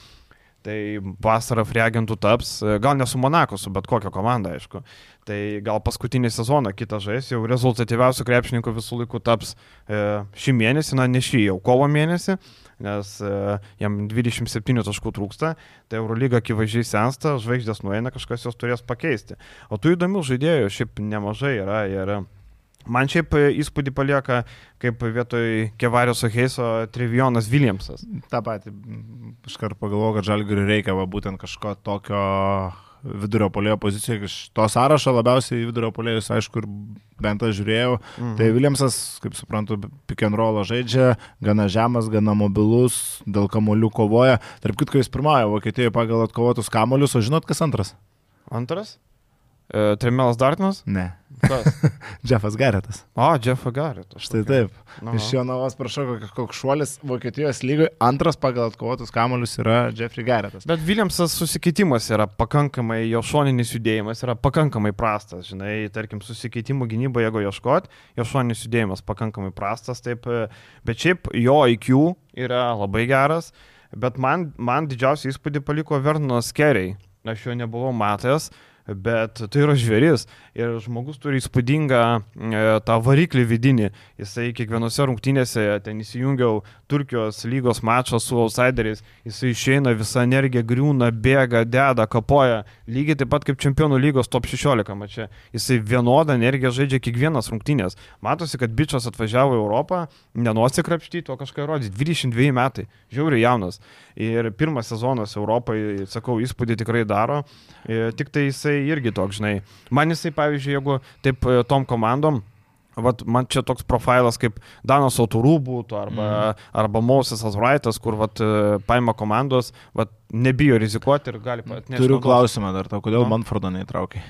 Tai vasarą freagentų taps, e, gal ne su Monaku, su bet kokia komanda, aišku. Tai gal paskutinį sezoną kitą žais, jau rezultatyviausių krepšininkų visų laikų taps e, šį mėnesį, na ne šį, jau kovo mėnesį, nes e, jam 27 taškų trūksta, tai Eurolyga akivaizdžiai sensta, žvaigždės nueina, kažkas jos turės pakeisti. O tų įdomių žaidėjų šiaip nemažai yra ir man šiaip įspūdį palieka, kaip vietoj Kevarios Oheiso Trivionas Williamsas. Ta pati, iškart pagalvoju, kad žalgiriui reikia va, būtent kažko tokio vidurio polėjo pozicijoje. Iš to sąrašo labiausiai vidurio polėjus, aišku, ir bent aš žiūrėjau. Mhm. Tai Williamsas, kaip suprantu, pick and roll žaidžia, gana žemas, gana mobilus, dėl kamolių kovoja. Tarp kitko, jis pirmąją Vokietijoje pagal atkovotus kamolius, o žinot, kas antras? Antras? E, Trimelas Dartnas? Ne. Kas? (laughs) Jeffas Garetas. O, Jeffo Garrett. Štai taip. Aha. Iš jo navos prašau, koks šuolis Vokietijos lygoje. Antras pagal atkovotus kamolius yra Jeffrey Garetas. Bet Williamsas susikeitimas yra pakankamai, jo šoninis judėjimas yra pakankamai prastas, žinai, tarkim, susikeitimų gynybo, jeigu ieškot, jo šoninis judėjimas pakankamai prastas, taip, e, bet šiaip jo IQ yra labai geras, bet man, man didžiausią įspūdį paliko Vernonas Keriai, aš jo nebuvau matęs, bet tai yra žvėris ir žmogus turi įspūdingą e, tą variklį vidinį. Jisai kiekvienose rungtynėse ten įsijungiau Turkijos lygos mačą su outsideriais, jisai išeina visą energiją, griūna, bėga, deda, kapoja, lygiai taip pat kaip čempionų lygos top 16 mačia. Jisai vienodą energiją žaidžia kiekvienas rungtynės. Matosi, kad bičias atvažiavo į Europą, nenosikrapštyti, o kažką rodyti. 22 metai, žiauriai jaunas. Ir pirmas sezonas Europai, sakau, įspūdį tikrai daro. Ir tik tai jisai irgi toks, žinai. Man jisai, pavyzdžiui, jeigu taip e, tom komandom, Vat man čia toks profilas kaip Danas Auturų būtų, arba, mm. arba Mosesas Wrightas, kur vat, e, paima komandos, vat, nebijo rizikuoti ir gali atnešti. Turiu naudos. klausimą dar tau, kodėl Nu. Manfordo neįtraukiai?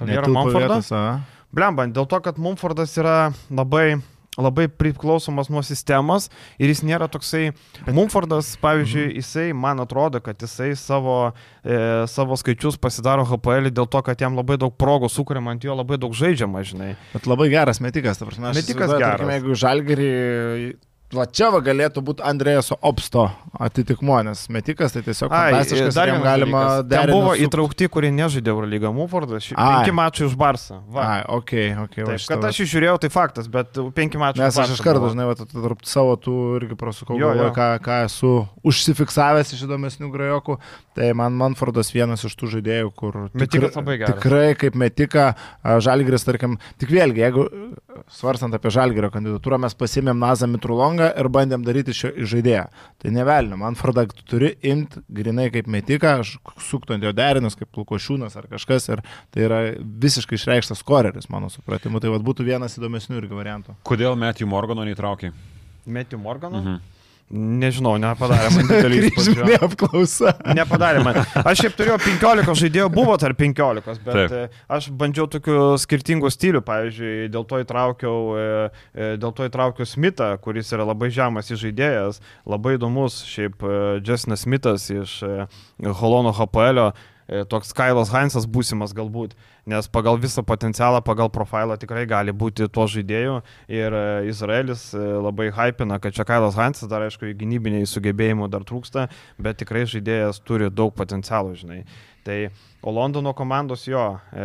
Javiero Netilpo Mumfordą? vietos, a? Blemba, dėl to, kad Mumfordas yra labai labai priklausomas nuo sistemos ir jis nėra toksai. Mumfordas, pavyzdžiui, Mhm. jisai, man atrodo, kad jisai savo, e, savo skaičius pasidaro HPL dėl to, kad jam labai daug progų sukuriama ant jo, labai daug žaidžiama, žinai. Bet labai geras metikas, ta prasme. aš Metikas įsivaizduoju, geras. Tarkim, jeigu žalgerį... Va čia va galėtų būti Andrėjaso Opsto atitikmo, nes metikas tai tiesiog fantastiškas, dar dar jam galima derinti. buvo su- įtraukti, kurie nežaidė Eurolygą Mumfordas, ši- penki mačai už Barsą. Va. Ai, ok, ok. va Taip, šitą kad va- aš išžiūrėjau, tai faktas, bet penki mačai. Nes aš iš karto, žinai, va, tarp savo tų irgi prasukau, Jo, galvoju, jo. ką, ką esu užsifiksavęs iš įdomesnių grajokų. Tai man Manfordas vienas iš tų žaidėjų, kur geras. tikrai kaip metika Žalgris, tarkim, tik vėlgi, jeigu svarstant apie Žalgrio kandidatūrą, mes pasimėm Nazą Mitrulongą ir bandėm daryti šio žaidėją. Tai nevelnio, Manfordą tu turi imti grinai kaip metiką, aš suktų ant jo derinus kaip Lukošiūnas ar kažkas ir tai yra visiškai išreikštas koreris, mano supratimu. Tai vat būtų vienas įdomesnių irgi variantų. Kodėl Matthew Morgano neįtraukė? Metijų Morganą? Mhm. Nežinau, nepadarė man (laughs) didelį įspūdį. Kryžminė apklausa. Nepadarė man. Aš šiaip turėjau 15 žaidėjų, buvo tarp 15, bet Taip. Taip. aš bandžiau tokių skirtingų stilių, pavyzdžiui, dėl to įtraukiau, e, e, dėl to įtraukiau Smithą, kuris yra labai žemas žaidėjas, labai įdomus, šiaip e, Jessinas Smithas iš e, Holono HPL, e, toks Kailas Heinzas būsimas galbūt, nes pagal visą potencialą, pagal profilą tikrai gali būti tuo žaidėju ir e, Izraelis e, labai hypina, kad čia Kailas Heinzas dar aišku, gynybiniai sugebėjimų dar trūksta, bet tikrai žaidėjas turi daug potencialų, žinai. Tai, o Londono komandos jo e,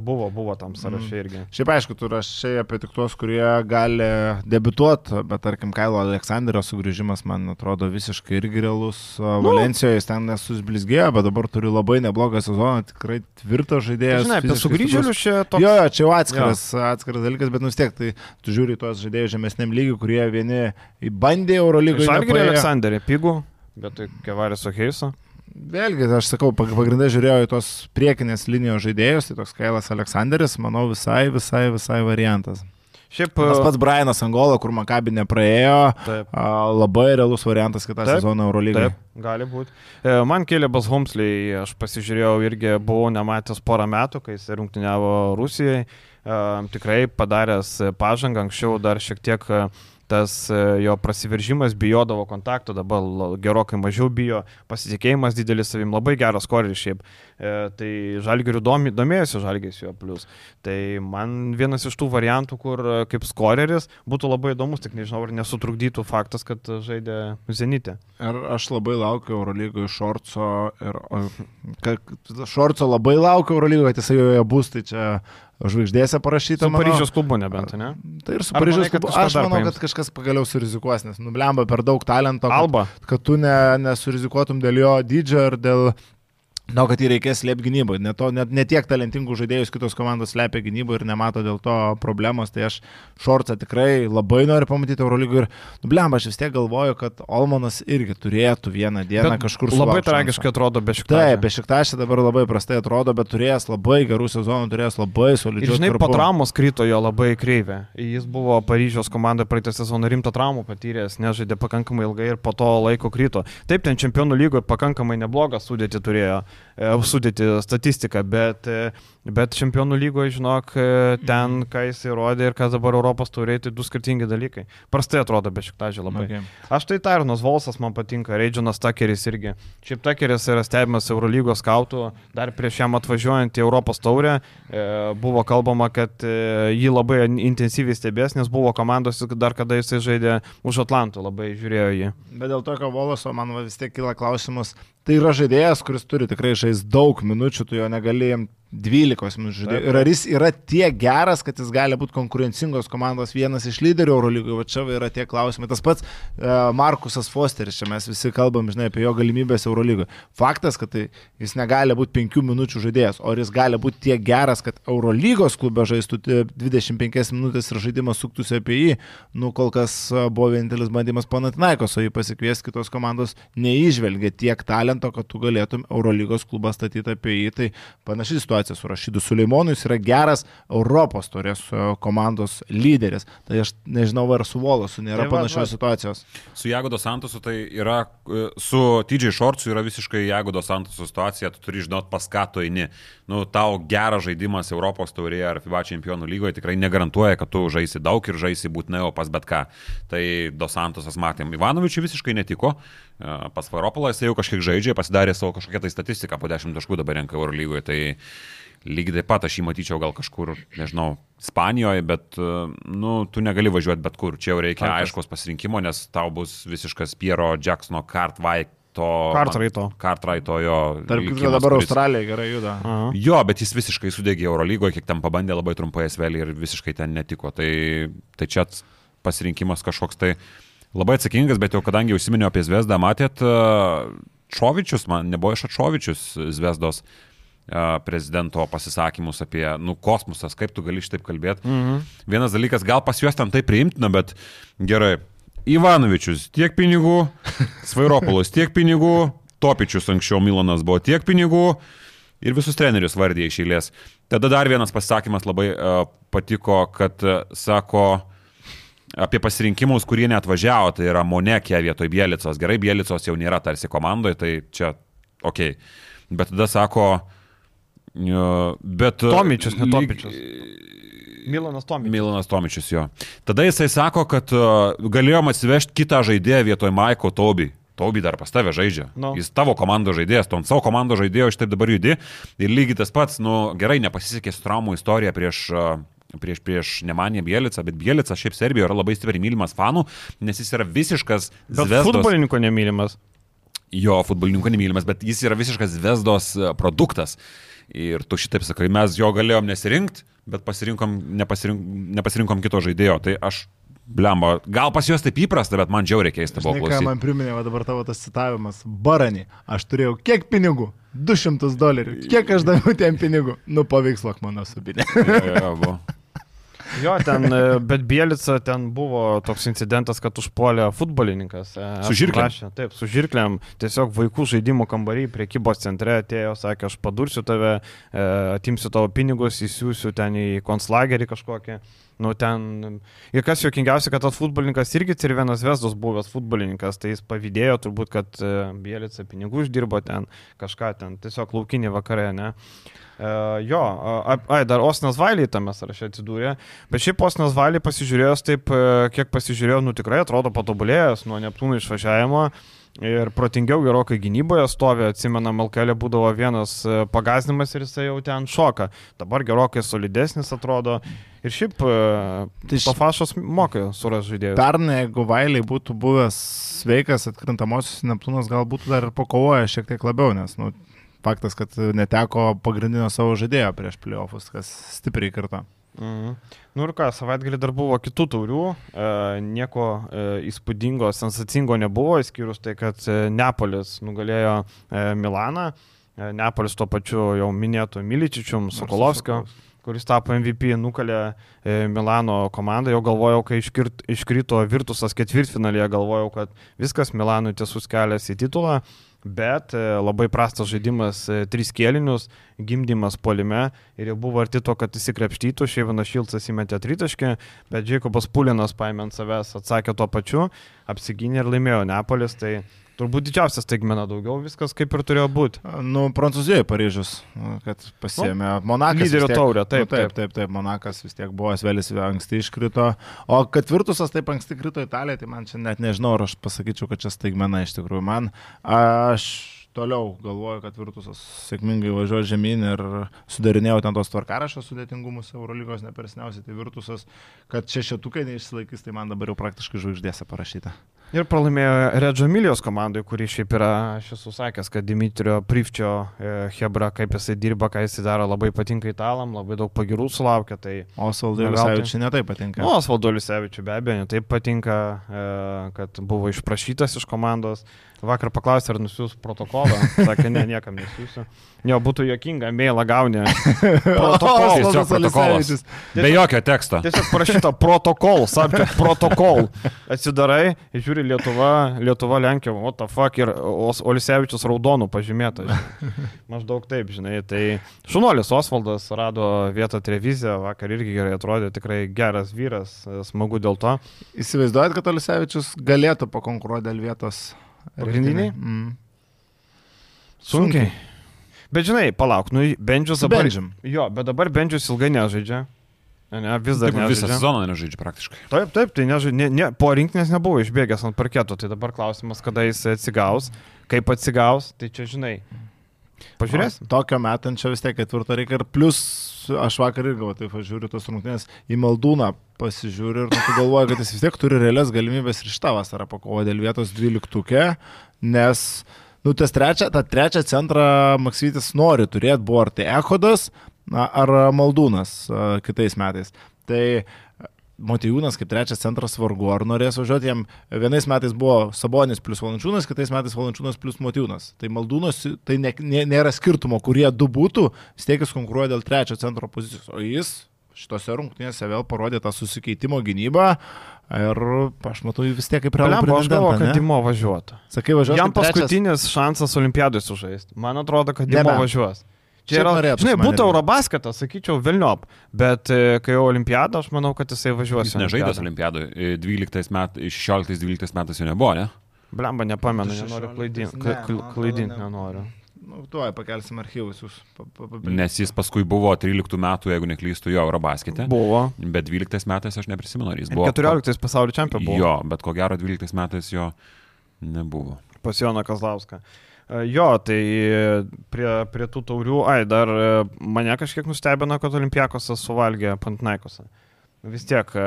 buvo, buvo tam sąraše irgi. Šiaip aišku, tu rašai apie tik tuos, kurie gali debituoti, bet tarkim, Kailo Aleksandrio sugrįžimas man atrodo visiškai irgi realus. Nu, Valencijoje jis ten nesusblizgėjo, bet dabar turi labai neblogą sezoną, tikrai tvirtas Tai, žaidėjas. žinai, apie sugrįžėlius čia toks. Jo, jo, čia jau atskiras, atskiras dalykas, bet vis tiek, tai tu žiūri tuos žaidėjus žemesniam lygiui, kurie vieni bandė Eurolygoje. Žalgirį. Aleksandrį, pigų, bet tai Kevaris Oheiso. Vėlgi, aš sakau, pag- pagrindai žiūrėjau į tos priekinės linijos žaidėjus, tai toks Kailas Aleksandris, manau, visai, visai, visai variantas. Šiaip Tas pats Brianas Angola, kur Makabi nepraėjo, Taip. a, labai realus variantas kitą Taip, sezoną Eurolygoje. Taip, gali būti. Man kėlė Bas Humsley, aš pasižiūrėjau irgi buvau nematęs porą metų, kai jis rungtyniavo Rusijai. E, Tikrai padaręs pažangą, anksčiau dar šiek tiek e, tas e, jo prasiveržimas bijodavo kontakto, dabar gerokai mažiau bijo, pasitikėjimas didelis savim, labai geras koreris šiaip. E, tai Žalgirių domi, domėjosi Žalgiris jo plus. Tai man vienas iš tų variantų, kur e, kaip skoreris būtų labai įdomus, tik nežinau, ar nesutrukdytų faktas, kad žaidė Zenite. Ir aš labai laukiu Eurolygoje Šorco ir o, ka- Šorco labai laukiu Eurolygoje, kad jisai joje bus, tai čia žvaigždėse parašyta. Su manau. Paryžiaus klubu nebent, ne? Tai ir su Ar Paryžiaus klubu. Aš manau, kad kažkas pagaliau surizikuos, nes nublemba per daug talento, kad, Alba. kad tu ne, nesurizikuotum dėl jo dydžio ir dėl... Na, kad jį reikės slėpti gynyboje. Ne, to- net ne tiek talentingų žaidėjus kitos komandos slėpia gynyboje ir nemato dėl to problemos. Tai aš Šorcą tikrai labai noriu pamatyti Eurolygų ir, nu, blemba, aš vis tiek galvoju, kad Olmanas irgi turėtų vieną dieną Bet kažkur Labai sulaukt tragiškai atrodo be šito. Taip, Bešiktašė dabar labai prastai atrodo, bet turėjęs labai gerų sezonų, turėjęs labai Ir solidžių žinai, po traumos krito jo labai kreivė. Jis buvo Paryžiaus komandoje praeitą sezoną rimtą traumą patyręs, nežaidė pakankamai ilgai ir po to laiko krito. Taip, ten čempionų lygoje pakankamai neblogą sudėtį turėjo, e, sudėtį statistiką, bet, e, bet čempionų lygoje, žinok, e, ten, ką jis įrodė ir kas dabar Europos turėjo, tai du skirtingi dalykai. Prastai atrodo be šiktažį labai. Okay. Aš tai Tyrnos Volsas man patinka, Reidžonas Takeris irgi. Šiaip Takeris yra stebimas Eurolygos skautų, dar prieš jam atvažiuojant į Europos taurę e, buvo kalbama, kad e, jį labai intensyviai stebės, nes buvo komandos dar kada jisai žaidė už Atlantų, labai žiūrėjo jį. Bet dėl tokio Voloso man va vis tiek kyla klausimas. Tai yra žaidėjas, kuris turi tikrai žaisti daug minučių, tu jo negali jam 12 minučių žaidėjų. Ir ar jis yra tiek geras, kad jis gali būti konkurencingos komandos vienas iš lyderių Eurolygoje, va čia yra tie klausimai. Tas pats uh, Markusas Fosteris, čia mes visi kalbam, žinai, apie jo galimybės Eurolygoje. Faktas, kad tai jis negali būti 5 minučių žaidėjas, o jis gali būti tiek geras, kad Eurolygos klube žaistų tie 25 minutės ir žaidimas suktųsi apie jį, nu kol kas a, buvo vienintelis bandymas Panatinaikos, o jį pasikviesti kitos komandos neižvelgia tiek talento, kad tu galėtum Eurolygos klubą statyti apie jį. Tai panaši situacija su Rašydu Suleimonu, jis yra geras Europos turės komandos lyderis. Tai aš nežinau, ar su Volosu nėra Tai va, panašios va. situacijos. Su Jagodo Santosu tai yra, e, su TJ Shortsu yra visiškai Jagodo Santosu situacija, tu turi žinot, pas ką tu eini. Nu, tau geras žaidimas Europos taurėje ar FIBA čempionų lygoje tikrai negarantuoja, kad tu žaisi daug ir žaisi būtinai, o pas bet ką. Tai Dos Santosas matėm. Ivanovičiui visiškai netiko, E, pas Varopolą jis jau kažkiek žaidžia, pasidarė savo kažkokią tai statistiką, po 10 taškų dabar renka Euro lygoje. Tai lygiai taip pat aš jį matyčiau gal kažkur, nežinau, Ispanijoje, bet, e, nu, tu negali važiuoti bet kur. Čia jau reikia Faktas. aiškos pasirinkimo, nes tau bus visiškas Piero Jacksono Cartwrighto. Cartwrighto. Cartwrighto jo. Tarp kitko dabar kuris- Australija gerai juda. Aha. Jo, bet jis visiškai sudegė Eurolygoje, kiek ten pabandė labai trumpai esvelį ir visiškai ten netiko. Tai, tai čia pasirinkimas kažkoks tai labai atsakingas, bet jau kadangi užsiminiau apie Zvezdą, matėt, a, Čovičius, man nebuvo iš Čovičius Zvezdos a, prezidento pasisakymus apie, nu, kosmosas, kaip tu gali šitaip kalbėti. Mhm. Vienas dalykas, gal pas juos ten tai priimtina, bet gerai. Ivanovičius tiek pinigų, (laughs) Svairopolas tiek pinigų, Topičius anksčiau Milanas buvo tiek pinigų ir visus trenerius vardė iš eilės. Tada dar vienas pasakymas labai uh, patiko, kad uh, sako apie pasirinkimus, kurie neatvažiavo, tai yra Monekė vietoj Bielicos. Gerai, Bielicos jau nėra tarsi komandoje, tai čia ok. Bet tada sako, uh, bet... uh, Tomičius, ne Topičius. Milanas Tomičius. Milanas Tomičius jo. Tada jisai sako, kad uh, galėjom atsivežti kitą žaidėją vietoj Maiko Tobi. Tobi dar pas tave žaidžia. No. Jis tavo komandos žaidėjas, tu ant savo komandos žaidėjo šitaip dabar judi. Ir lygiai tas pats, nu gerai, nepasisekė su traumų istorija prieš... Prieš, prieš Nemanę Bielicą, bet Bielica šiaip Serbijoje yra labai stipriai mylimas fanų, nes jis yra visiškas Zvezdos... futbolininko nemylimas. Jo, futbolininko nemylimas, bet jis yra visiškas Vesdos e, produktas. Ir tu šitaip sakai, mes jo galėjom nesirinkti, bet pasirinkom, nepasirink, nepasirinkom kito žaidėjo. Tai aš, blemba, gal pas juos taip įprasta, bet man džiaugiai keista buvo Žinai, ką man priminė va dabar tavo tas citavimas. Baranį, aš turėjau kiek pinigų? 200 dolerių. Kiek aš daviau tiem pinigų? Nu, paveikslok mano subinė. Jo, jo, jo, buvo. (laughs) Jo, ten, e, bet Bielica ten buvo toks incidentas, kad užpuolė futbolininkas. e, Su žirklėm? rašė, Taip, su žirklėm. Tiesiog vaikų žaidimų kambarį prie kybos centre atėjo, sakė, aš padursiu tave, e, atimsiu tavo pinigus, įsiūsiu ten į konslagerį kažkokį. Nu, ten. Ir kas juokingiausia, kad tas futbolininkas irgi Cirvenas Vesdos buvęs futbolininkas, tai jis pavydėjo turbūt, kad e, Bielica pinigų uždirbo ten kažką ten, tiesiog laukinį vakarė, ne. Uh, jo, a- ai, dar Osnas Vailiai tame sąraše atsidūrė, bet šiaip Osnas Vailiai pasižiūrėjęs taip, e, kiek pasižiūrėjau, nu tikrai atrodo patobulėjęs nuo Neptūno išvažiavimo ir protingiau gerokai gynyboje stovi, atsimenam, Alkelė būdavo vienas e, pagazinimas ir jisai jau ten šoka, dabar gerokai solidesnis atrodo ir šiaip Tai tai š- Pafašas moka suras žaidėjus. Pernai, jeigu Vailiai būtų buvęs sveikas, atkrintamosios Neptūnas gal būtų dar ir pakovoję šiek tiek labiau, nes, nu, faktas, kad neteko pagrindinio savo žaidėjo prieš playoffus, kas stipriai kartu. Mhm. Nu ir ką, savaitgalį dar buvo kitų taurių, e, nieko e, įspūdingo, sensacingo nebuvo, išskyrus tai, kad e, Neapolis nugalėjo e, Milaną, e, Neapolis tuo pačiu jau minėtų Miličičium, Sokolovskio, kuris tapo MVP, nukalė e, Milano komandą, jau galvojau, kai iškirt, iškrito Virtusas ketvirtfinalėje, galvojau, kad viskas Milanui tiesus kelias į titulą. Bet e, labai prastas žaidimas, e, trys kėlinius, gimdymas polime ir jau buvo arti to, kad įsikrepštytų, Šeivanas Šilcas įmetė tritaškį, bet Džekobas Pulinas paėmė ant savęs, atsakė tuo pačiu, apsigynė ir laimėjo Neapolis, tai turbūt didžiausias staigmena daugiau, viskas kaip ir turėjo būti. Nu, Prancūzijoje Paryžius, nu, kad pasiemė Monakas. vis lyderio tiek- taurę, taip, nu, taip, taip, taip, Monakas vis tiek buvo, Svelis anksti iškrito, o ketvirtusas taip anksti krito Italija, tai man čia net nežinau, ar aš pasakyčiau, kad čia staigmena iš tikrųjų. Man, aš toliau galvoju, kad Virtusas sėkmingai važiuoja žemyn ir sudarinėjau ten tos tvarkarašio sudėtingumus Eurolygos nepersniausiai, tai Virtusas, kad šešetukai neišsilaikys, tai man dabar jau praktiškai žvaigždėse parašyta. Ir pralaimėjo Redžo Milijos komandai, kuri šiaip yra, aš esu sakęs, kad Dimitrio Privčio e, Hebra, kaip jisai dirba, ką jisai daro, labai patinka italam, labai daug pagirų sulaukia. Tai, veltui. Lisavičiui netai patinka. nu, Osvaldo Lisevičiui be abejo, taip patinka, e, kad buvo išprašytas iš komandos. Vakar paklausė, ar nusiūs protokolą. (laughs) Sakė, ne, niekam nesiūsiu. Jo, būtų jokinga, mėla gauni. (laughs) Protokolas. Tiesiog protokolas. Be jokio teksto. Tiesiog parašyta protokol, subject protokol. (laughs) Atsidarai, ir žiūri Lietuva, Lietuva, Lenkija, what the fuck, ir Olisevičius raudonų pažymėta. žinai. (laughs) Maždaug taip, žinai. Tai šunolis Osvaldas rado vietą televiziją, vakar irgi gerai atrodė, tikrai geras vyras, smagu dėl to. Įsivaizduojat, kad Olisevičius galėtų pakonkuruoti dėl vietos Pagrindiniai? Mm. Sunkiai. Bet žinai, palauk, nu, Bendžius dabar... Bendžium. Jo, bet dabar Bendžius ilgai nežaidžia. Ne, vis dar Taip, visą nežaidžia. sezoną nežaidžia praktiškai. Taip, taip, tai nežai, ne, ne, po rinkinės nebuvo išbėgęs ant parketo, tai dabar klausimas, kada jis atsigaus, kaip atsigaus, tai čia žinai. Pažiūrės? O Tokio metančio vis tiek ketvirto reikia ir plus, aš vakar irgi, va, taip aš žiūriu tos rungtynės, į Maldūną pasižiūriu ir nu, tu galvoju, kad jis vis tiek turi realias galimybės ir šitą vasarą pakovo dėl vietos dvyliktukė, nes, nu, tas trečią, tą trečią centrą Maksytis nori turėti, buvo ar tai Ehodas, na, ar Maldūnas kitais metais. Tai Motijūnas kaip trečias centras vargu, ar norės važiuoti jam. Vienais metais buvo Sabonis plus Valančiūnas, kitais metais Valančiūnas plus Motijūnas. Tai Maldūnas, tai ne, ne, nėra skirtumo, kurie du būtų, vis tiek jis konkuruoja dėl trečio centro pozicijos. O jis šitose rungtynėse vėl parodė tą susikeitimo gynybą. Ir aš matau jį vis tiek kaip realų Lemba, aš galvoju, kad? Dimo važiuotų. Sakai, važiuoju. Jam paskutinis šansas olimpiadui sužaisti. Man atrodo, kad Dimo Nebent. važiuos. Čia yra, norėtųsi žinai, būtų. Eurobasketas, sakyčiau, Vilniop, bet e, kai jau olimpiada, aš manau, kad jisai važiuos. Jis nežaidęs olimpiadui. 12 metais, 16-12 metais jo nebuvo, ne? Blemba, nepamenu, nenoriu 16, klaidinti. ne, Klaidinti ne. nenoriu. Nu, tuoj pakelsim archyvus jūs. Pa, pa, pa, Nes jis paskui buvo 13 metų, jeigu neklystu, jo Eurobaskete. Buvo. Bet 12 metais aš neprisimenu, ar jis buvo. 14 pasaulio čempionas buvo. Jo, bet ko gero 12 metais jo nebuvo. pas Joną Kazlauską. E, Jo, tai e, prie, prie tų taurių, ai, dar e, mane kažkiek nustebino, kad Olimpiakosas suvalgė Pantnaikosą. Vis tiek e,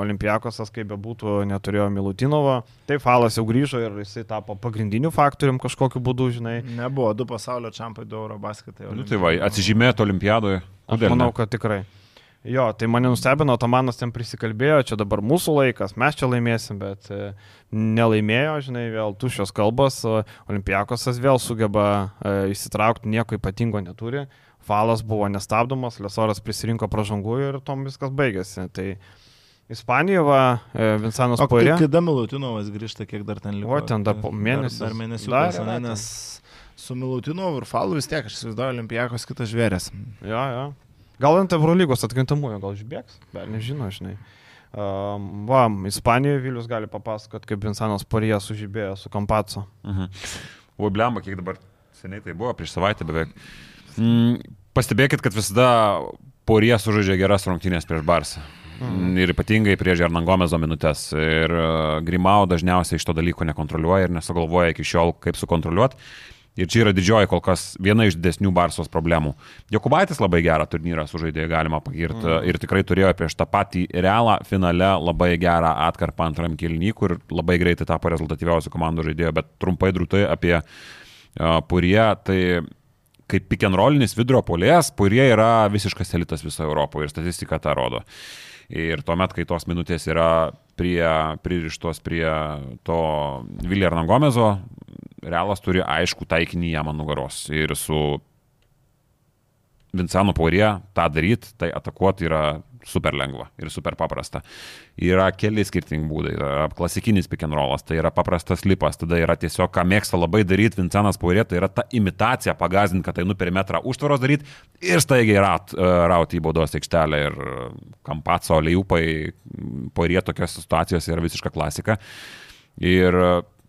Olimpiakosas, kaip bebūtų, neturėjo Milutinovo. Taip, Falas jau grįžo ir jisai tapo pagrindiniu faktorium kažkokiu būdu, žinai. Nebuvo du pasaulio čempai, du Eurobasketai. Nu, tai va, atsižymėti olimpiadoje. Aš Kodėl? manau, ne? kad tikrai. Jo, tai mane nustebino, Tomanas ten prisikalbėjo, čia dabar mūsų laikas, mes čia laimėsim, bet e, nelaimėjo, žinai, vėl tušios kalbos, Olimpiakosas vėl sugeba e, įsitraukti, nieko ypatingo neturi, Falas buvo nestabdomas, Lesoras prisirinko pražangų ir tom viskas baigėsi. Tai Ispanijoje, Vincentas Poirė. kada Milutinovas grįžta, kiek dar ten liko? O, ten dar po mėnesį. Dar, dar mėnesį. Dar Dar, ten. nes su Milutinovu ir Falu vis tiek, aš įsivaizduoju, Olimpijakos kitas žvėrės. Jo, jo. Gal ant Eurolygos atkintamųjų, gal išbėgs, bet nežinau, žinai. Um, va, Ispanijoje Vilius gali papasakot, kaip Vincentas Poirė sužibėjo su Kampaco. Mhm. O blemba, kiek dabar seniai tai buvo, prieš savaitę beveik. Mm, pastebėkit, kad visada Porie sužaidžia geras rungtynės prieš Barsą. Mhm. Ir ypatingai prieš Ernagomezo minutės. Ir uh, Grimau dažniausiai iš to dalyko nekontroliuoja ir nesugalvoja iki šiol, kaip sukontroliuoti. Ir čia yra didžioji kol kas viena iš didesnių Barsos problemų. Jokubaitis labai gerą turnyrą sužaidė, galima pagirti. Mm. Ir tikrai turėjo prieš tą patį realą finale labai gerą atkarpą antram kilnį, kur labai greitai tapo rezultatyviausių komandų žaidėjo. Bet trumpai drūtai apie uh, Purie, tai kaip pick and rollinis vidurio polės, Purie yra visiškas elitas visoje Europoje ir statistika tą rodo. Ir tuomet, kai tos minutės yra prie, pririštos prie to Viljarno Gomezo, Realas turi aišku taikinį jam ant nugaros. Ir su Vincanu Paurie tą daryti, tai atakuoti yra super lengva ir super paprasta. Yra keli skirtingi būdai. Yra klasikinis pick and rollas, tai yra paprastas lipas, tada yra tiesiog, ką mėgsta labai daryti Vincenas Paurie, tai yra ta imitacija, pagazdinti, kad tai nu per metrą užtvaros daryti ir staigiai rat, rauti į baudos aikštelę ir kampaco, leiupai, Paurie tokios situacijos yra visiška klasika. Ir,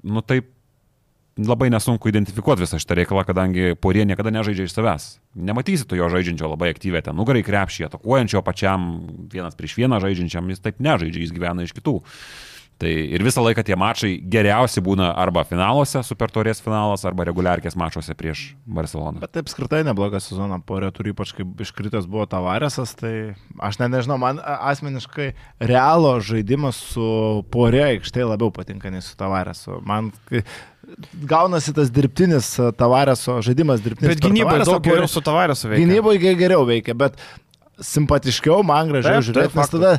nu taip, labai nesunku identifikuoti visą šitą reikalą, kadangi porie niekada nežaidžia iš savęs. Nematysi tu jo žaidžiančio labai aktyviai ten nugarai krepšį, atakuojančio pačiam, vienas prieš vieną žaidžiančiam, jis taip nežaidžia, jis gyvena iš kitų. Tai ir visą laiką tie mačai geriausi būna arba finaluose, super torės finalas, arba reguliarkės mačuose prieš Barceloną. Bet taip skirtai neblogą sezoną porė turi, ypač kai iškritęs buvo Tavaresas, tai aš net nežinau, man asmeniškai realo žaidimas su porė aikštėje labiau patinka nei su Tavaresu. Man gaunasi tas dirbtinis Tavareso žaidimas, dirbtinis. Bet Tavaresą, daug geriau su Tavaresu veikia. Gynyboje ge- geriau veikia, bet simpatiškiau man gražiau žiūrėti, nes tada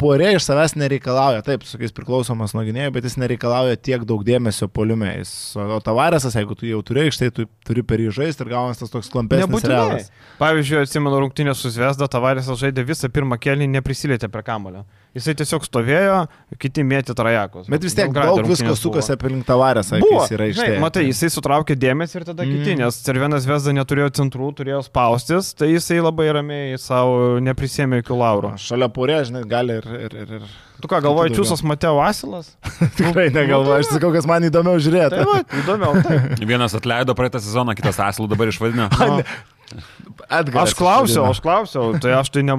porė iš savęs nereikalauja, taip, su jais priklausomas nuo gynėjų, bet jis nereikalauja tiek daug dėmesio poliume. Jis, o Tavaresas, jeigu tu jau turi aikštėje, tu turi per jį žaisti ir gaunas tas toks klampesnis realas. Pavyzdžiui, atsimenu rungtynę su Zvezda, Tavaresas žaidė visą pirmą kelnį, neprisilietė prie kamulio. Jisai tiesiog stovėjo, kiti mėtė trajekus. Bet vis tiek daug buvo. sukasi aplink Tavaresą, kai Buvo, jis yra žinai, aikštėje. matai, jisai sutraukė dėmesį ir tada kiti, Mm. nes Cervenas Vesda neturėjo centrų, turėjo spaustis, tai jisai labai ramiai savo neprisėmė jokių laurų. Šalia porė, žinai, gali ir... ir, ir, ir. Tu ką galvoji. Čiūsas Mateo Asilas? (laughs) Tikrai negalvoju, aš sakau, kas man įdomiau žiūrėti. Tai va, įdomiau. Tai. Vienas atleido praeitą sezoną, kitas asilų dabar išvadino. (laughs) Nu, Edgaras aš klausiau, aš klausiau, tai aš tai ne...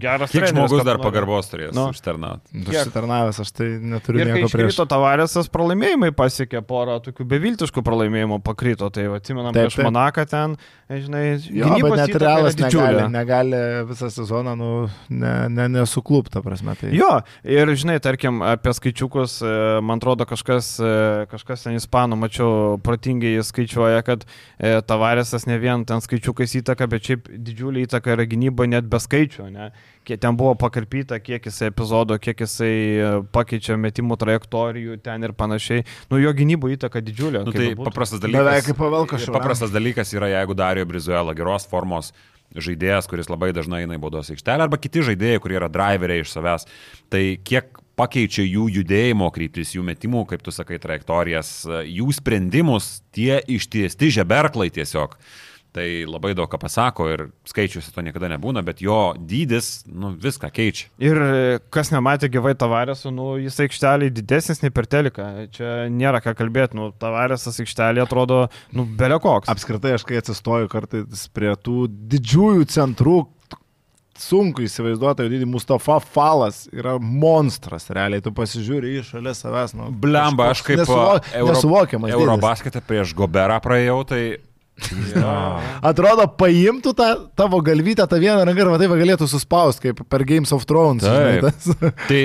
Geras Kiek treneris, žmogus dar nori. pagarbos turės Nu. užtarnauti? Tu Užsitarnavęs, aš tai neturiu Ir nieko prieš. iškrito Tavaresas, pralaimėjimai pasiekė porą tokių beviltiškų pralaimėjimų, pakrito. Tai atsimenam, prieš. Monaką ten, žinai, Jo, net realas negali, negali visą sezoną nu, ne, ne, nesuklūp, ta prasme. Tai... Jo, ir žinai, tarkim, apie skaičiukus, e, man atrodo, kažkas, e, kažkas ten ispanų, mačiau, protingai skaičiuoja, kad e, Tavaresas ne vien ten skaičiukais įtaka, bet šiaip didžiulį įtaką yra gynyba net be skaičių, ne? Kiek ten buvo pakarpyta, kiek jisai epizodo, kiek jisai e, pakeičia metimų trajektorijų ten ir panašiai. Nu, jo gynybo įtaka didžiulė. Nu, kaip tai paprastas Beveik dalykas. kaip Pavelka Šaurams. Paprastas dalykas yra, jeigu Dario Brizuela geros formos žaidėjas, kuris labai dažnai eina į baudos aikštelę, arba kiti žaidėjai, kurie yra driveriai iš savęs, tai kiek pakeičia jų judėjimo kryptis, jų metimų, kaip tu sakai, trajektorijas, jų sprendimus, tie ištiesti žeberklai tiesiog. Tai labai daug ką pasako ir skaičiuose to niekada nebūna, bet jo dydis, nu, viską keičia. Ir e, kas nematė gyvai Tavaresų, nu, jis aikštelė didesnis nei per teliką. Čia nėra ką kalbėti, nu, Tavaresas aikštelė atrodo, nu, belio koks. Apskritai, aš kai atsistoju kartais prie tų didžiųjų centrų, sunku įsivaizduoti, jo didį Mustafa Falas yra monstras, realiai, tu pasižiūri į šalia savęs. Nu, Blemba, aš kaip nesuvo, Euro, nesuvokiamas. Eurobasketą prieš Goberą praėjau, tai (laughs) Atrodo, paimtų tą tavo galvytę, tą vieną ranką ir va galėtų suspausti, kaip per Games of Thrones. žinai, tas (laughs) tai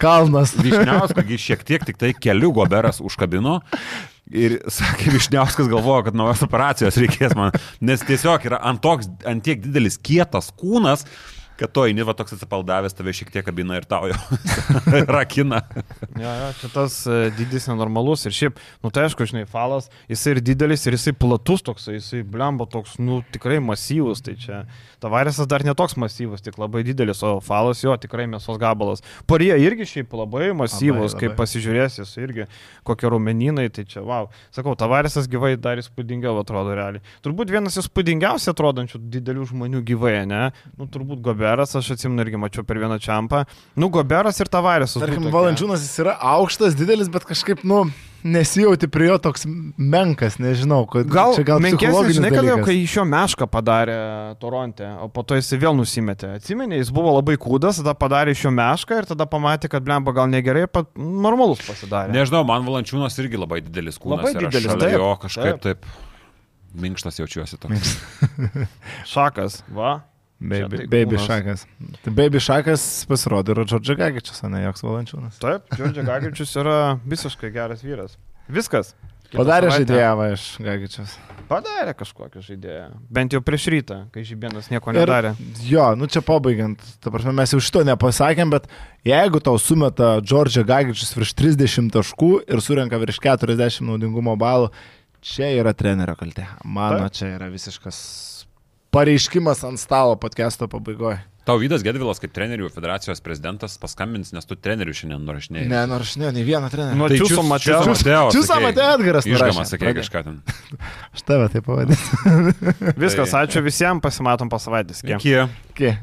Kalnas. Višniauskas (laughs) šiek tiek tik tai kelių goberas užkabino. Ir sakė, Višniauskas galvojo, kad naujos operacijos reikės man, nes tiesiog yra ant, toks, ant tiek didelis kietas kūnas, kad to eini va toks atsipaldavęs, tave šiek tiek kabina ir tau jau (laughs) rakina. Ja, ja, čia tas e, dydis nenormalus ir šiaip, nu tai aišku, žinai, falas, jisai ir didelis, ir jisai platus toksai, jisai blemba toks, nu tikrai masyvus, tai čia tavaresas dar netoks masyvus, tik labai didelis, o falas jo tikrai mėsos gabalas. Parie irgi šiaip labai masyvus, Labai, kaip labai. pasižiūrėsi, jis irgi kokie rumeninai, tai čia, wow. Sakau, tavaresas gyvai dar įspūdingiau atrodo realiai. Turbūt vienas įspūdingiausiai atrodančių didelių žmonių gyvai, ne? Nu, turbūt Goberas, aš atsimenu irgi mačiau per vieną čiampą. Nu, Goberas ir tavaresas. Tarkim. Valančiūnas jis yra aukštas, didelis, bet kažkaip, nu, nesijauti prie jo toks menkas, nežinau. Kad, Gal, čia gal menkesnis, žinai, kada, dalykas. kai iš jo mešką padarė Toronte, o po to jis vėl nusimetė. Atsimenė, jis buvo labai kūdas, tada padarė iš jo mešką ir tada pamatė, kad blemba gal negerai, pat normalus pasidarė. Nežinau, man valančiūnas irgi labai didelis kūnas. Labai didelis, taip, Jo kažkaip taip. Minkštas jaučiuosi toks. (laughs) (laughs) Šakas, va. Baby, Čia tai baby šakas. Tai baby šakas pasirodė ir Džordžia Gagičius, o ne joks Valančiūnas. Taip, Džordžia Gagičius yra visiškai geras vyras. Viskas. Kitą Padarė savaitę- žaidėją va iš Gagičius. Padarė kažkokį žaidėją. Bent jau prieš rytą, kai Žibienas nieko Ir- nedarė. Jo, nu čia pabaigiant, ta prasme, mes jau šito nepasakėm, bet jeigu tau sumeta Džordžia Gagičius virš 30 taškų ir surenka virš 40 naudingumo balų, čia yra trenerio kaltė. Mano, Taip. čia yra visiškas pareiškimas ant stalo podcast'o pabaigoje. Tau Vydas Gedvilas kaip trenerių federacijos prezidentas paskambins, nes tu trenerių šiandien nurašinėjai. Ne, nors ne, nei vieno trenerio. Nu, Tai Mateo Čiuso sakei. Mateo Edgaras Išgama, nurašė. sakė kažką ten. (laughs) Aš tave taip pavadinsiu. Viskas, Tai- ačiū visiems, pasimatom po savaitės. Iki. Iki.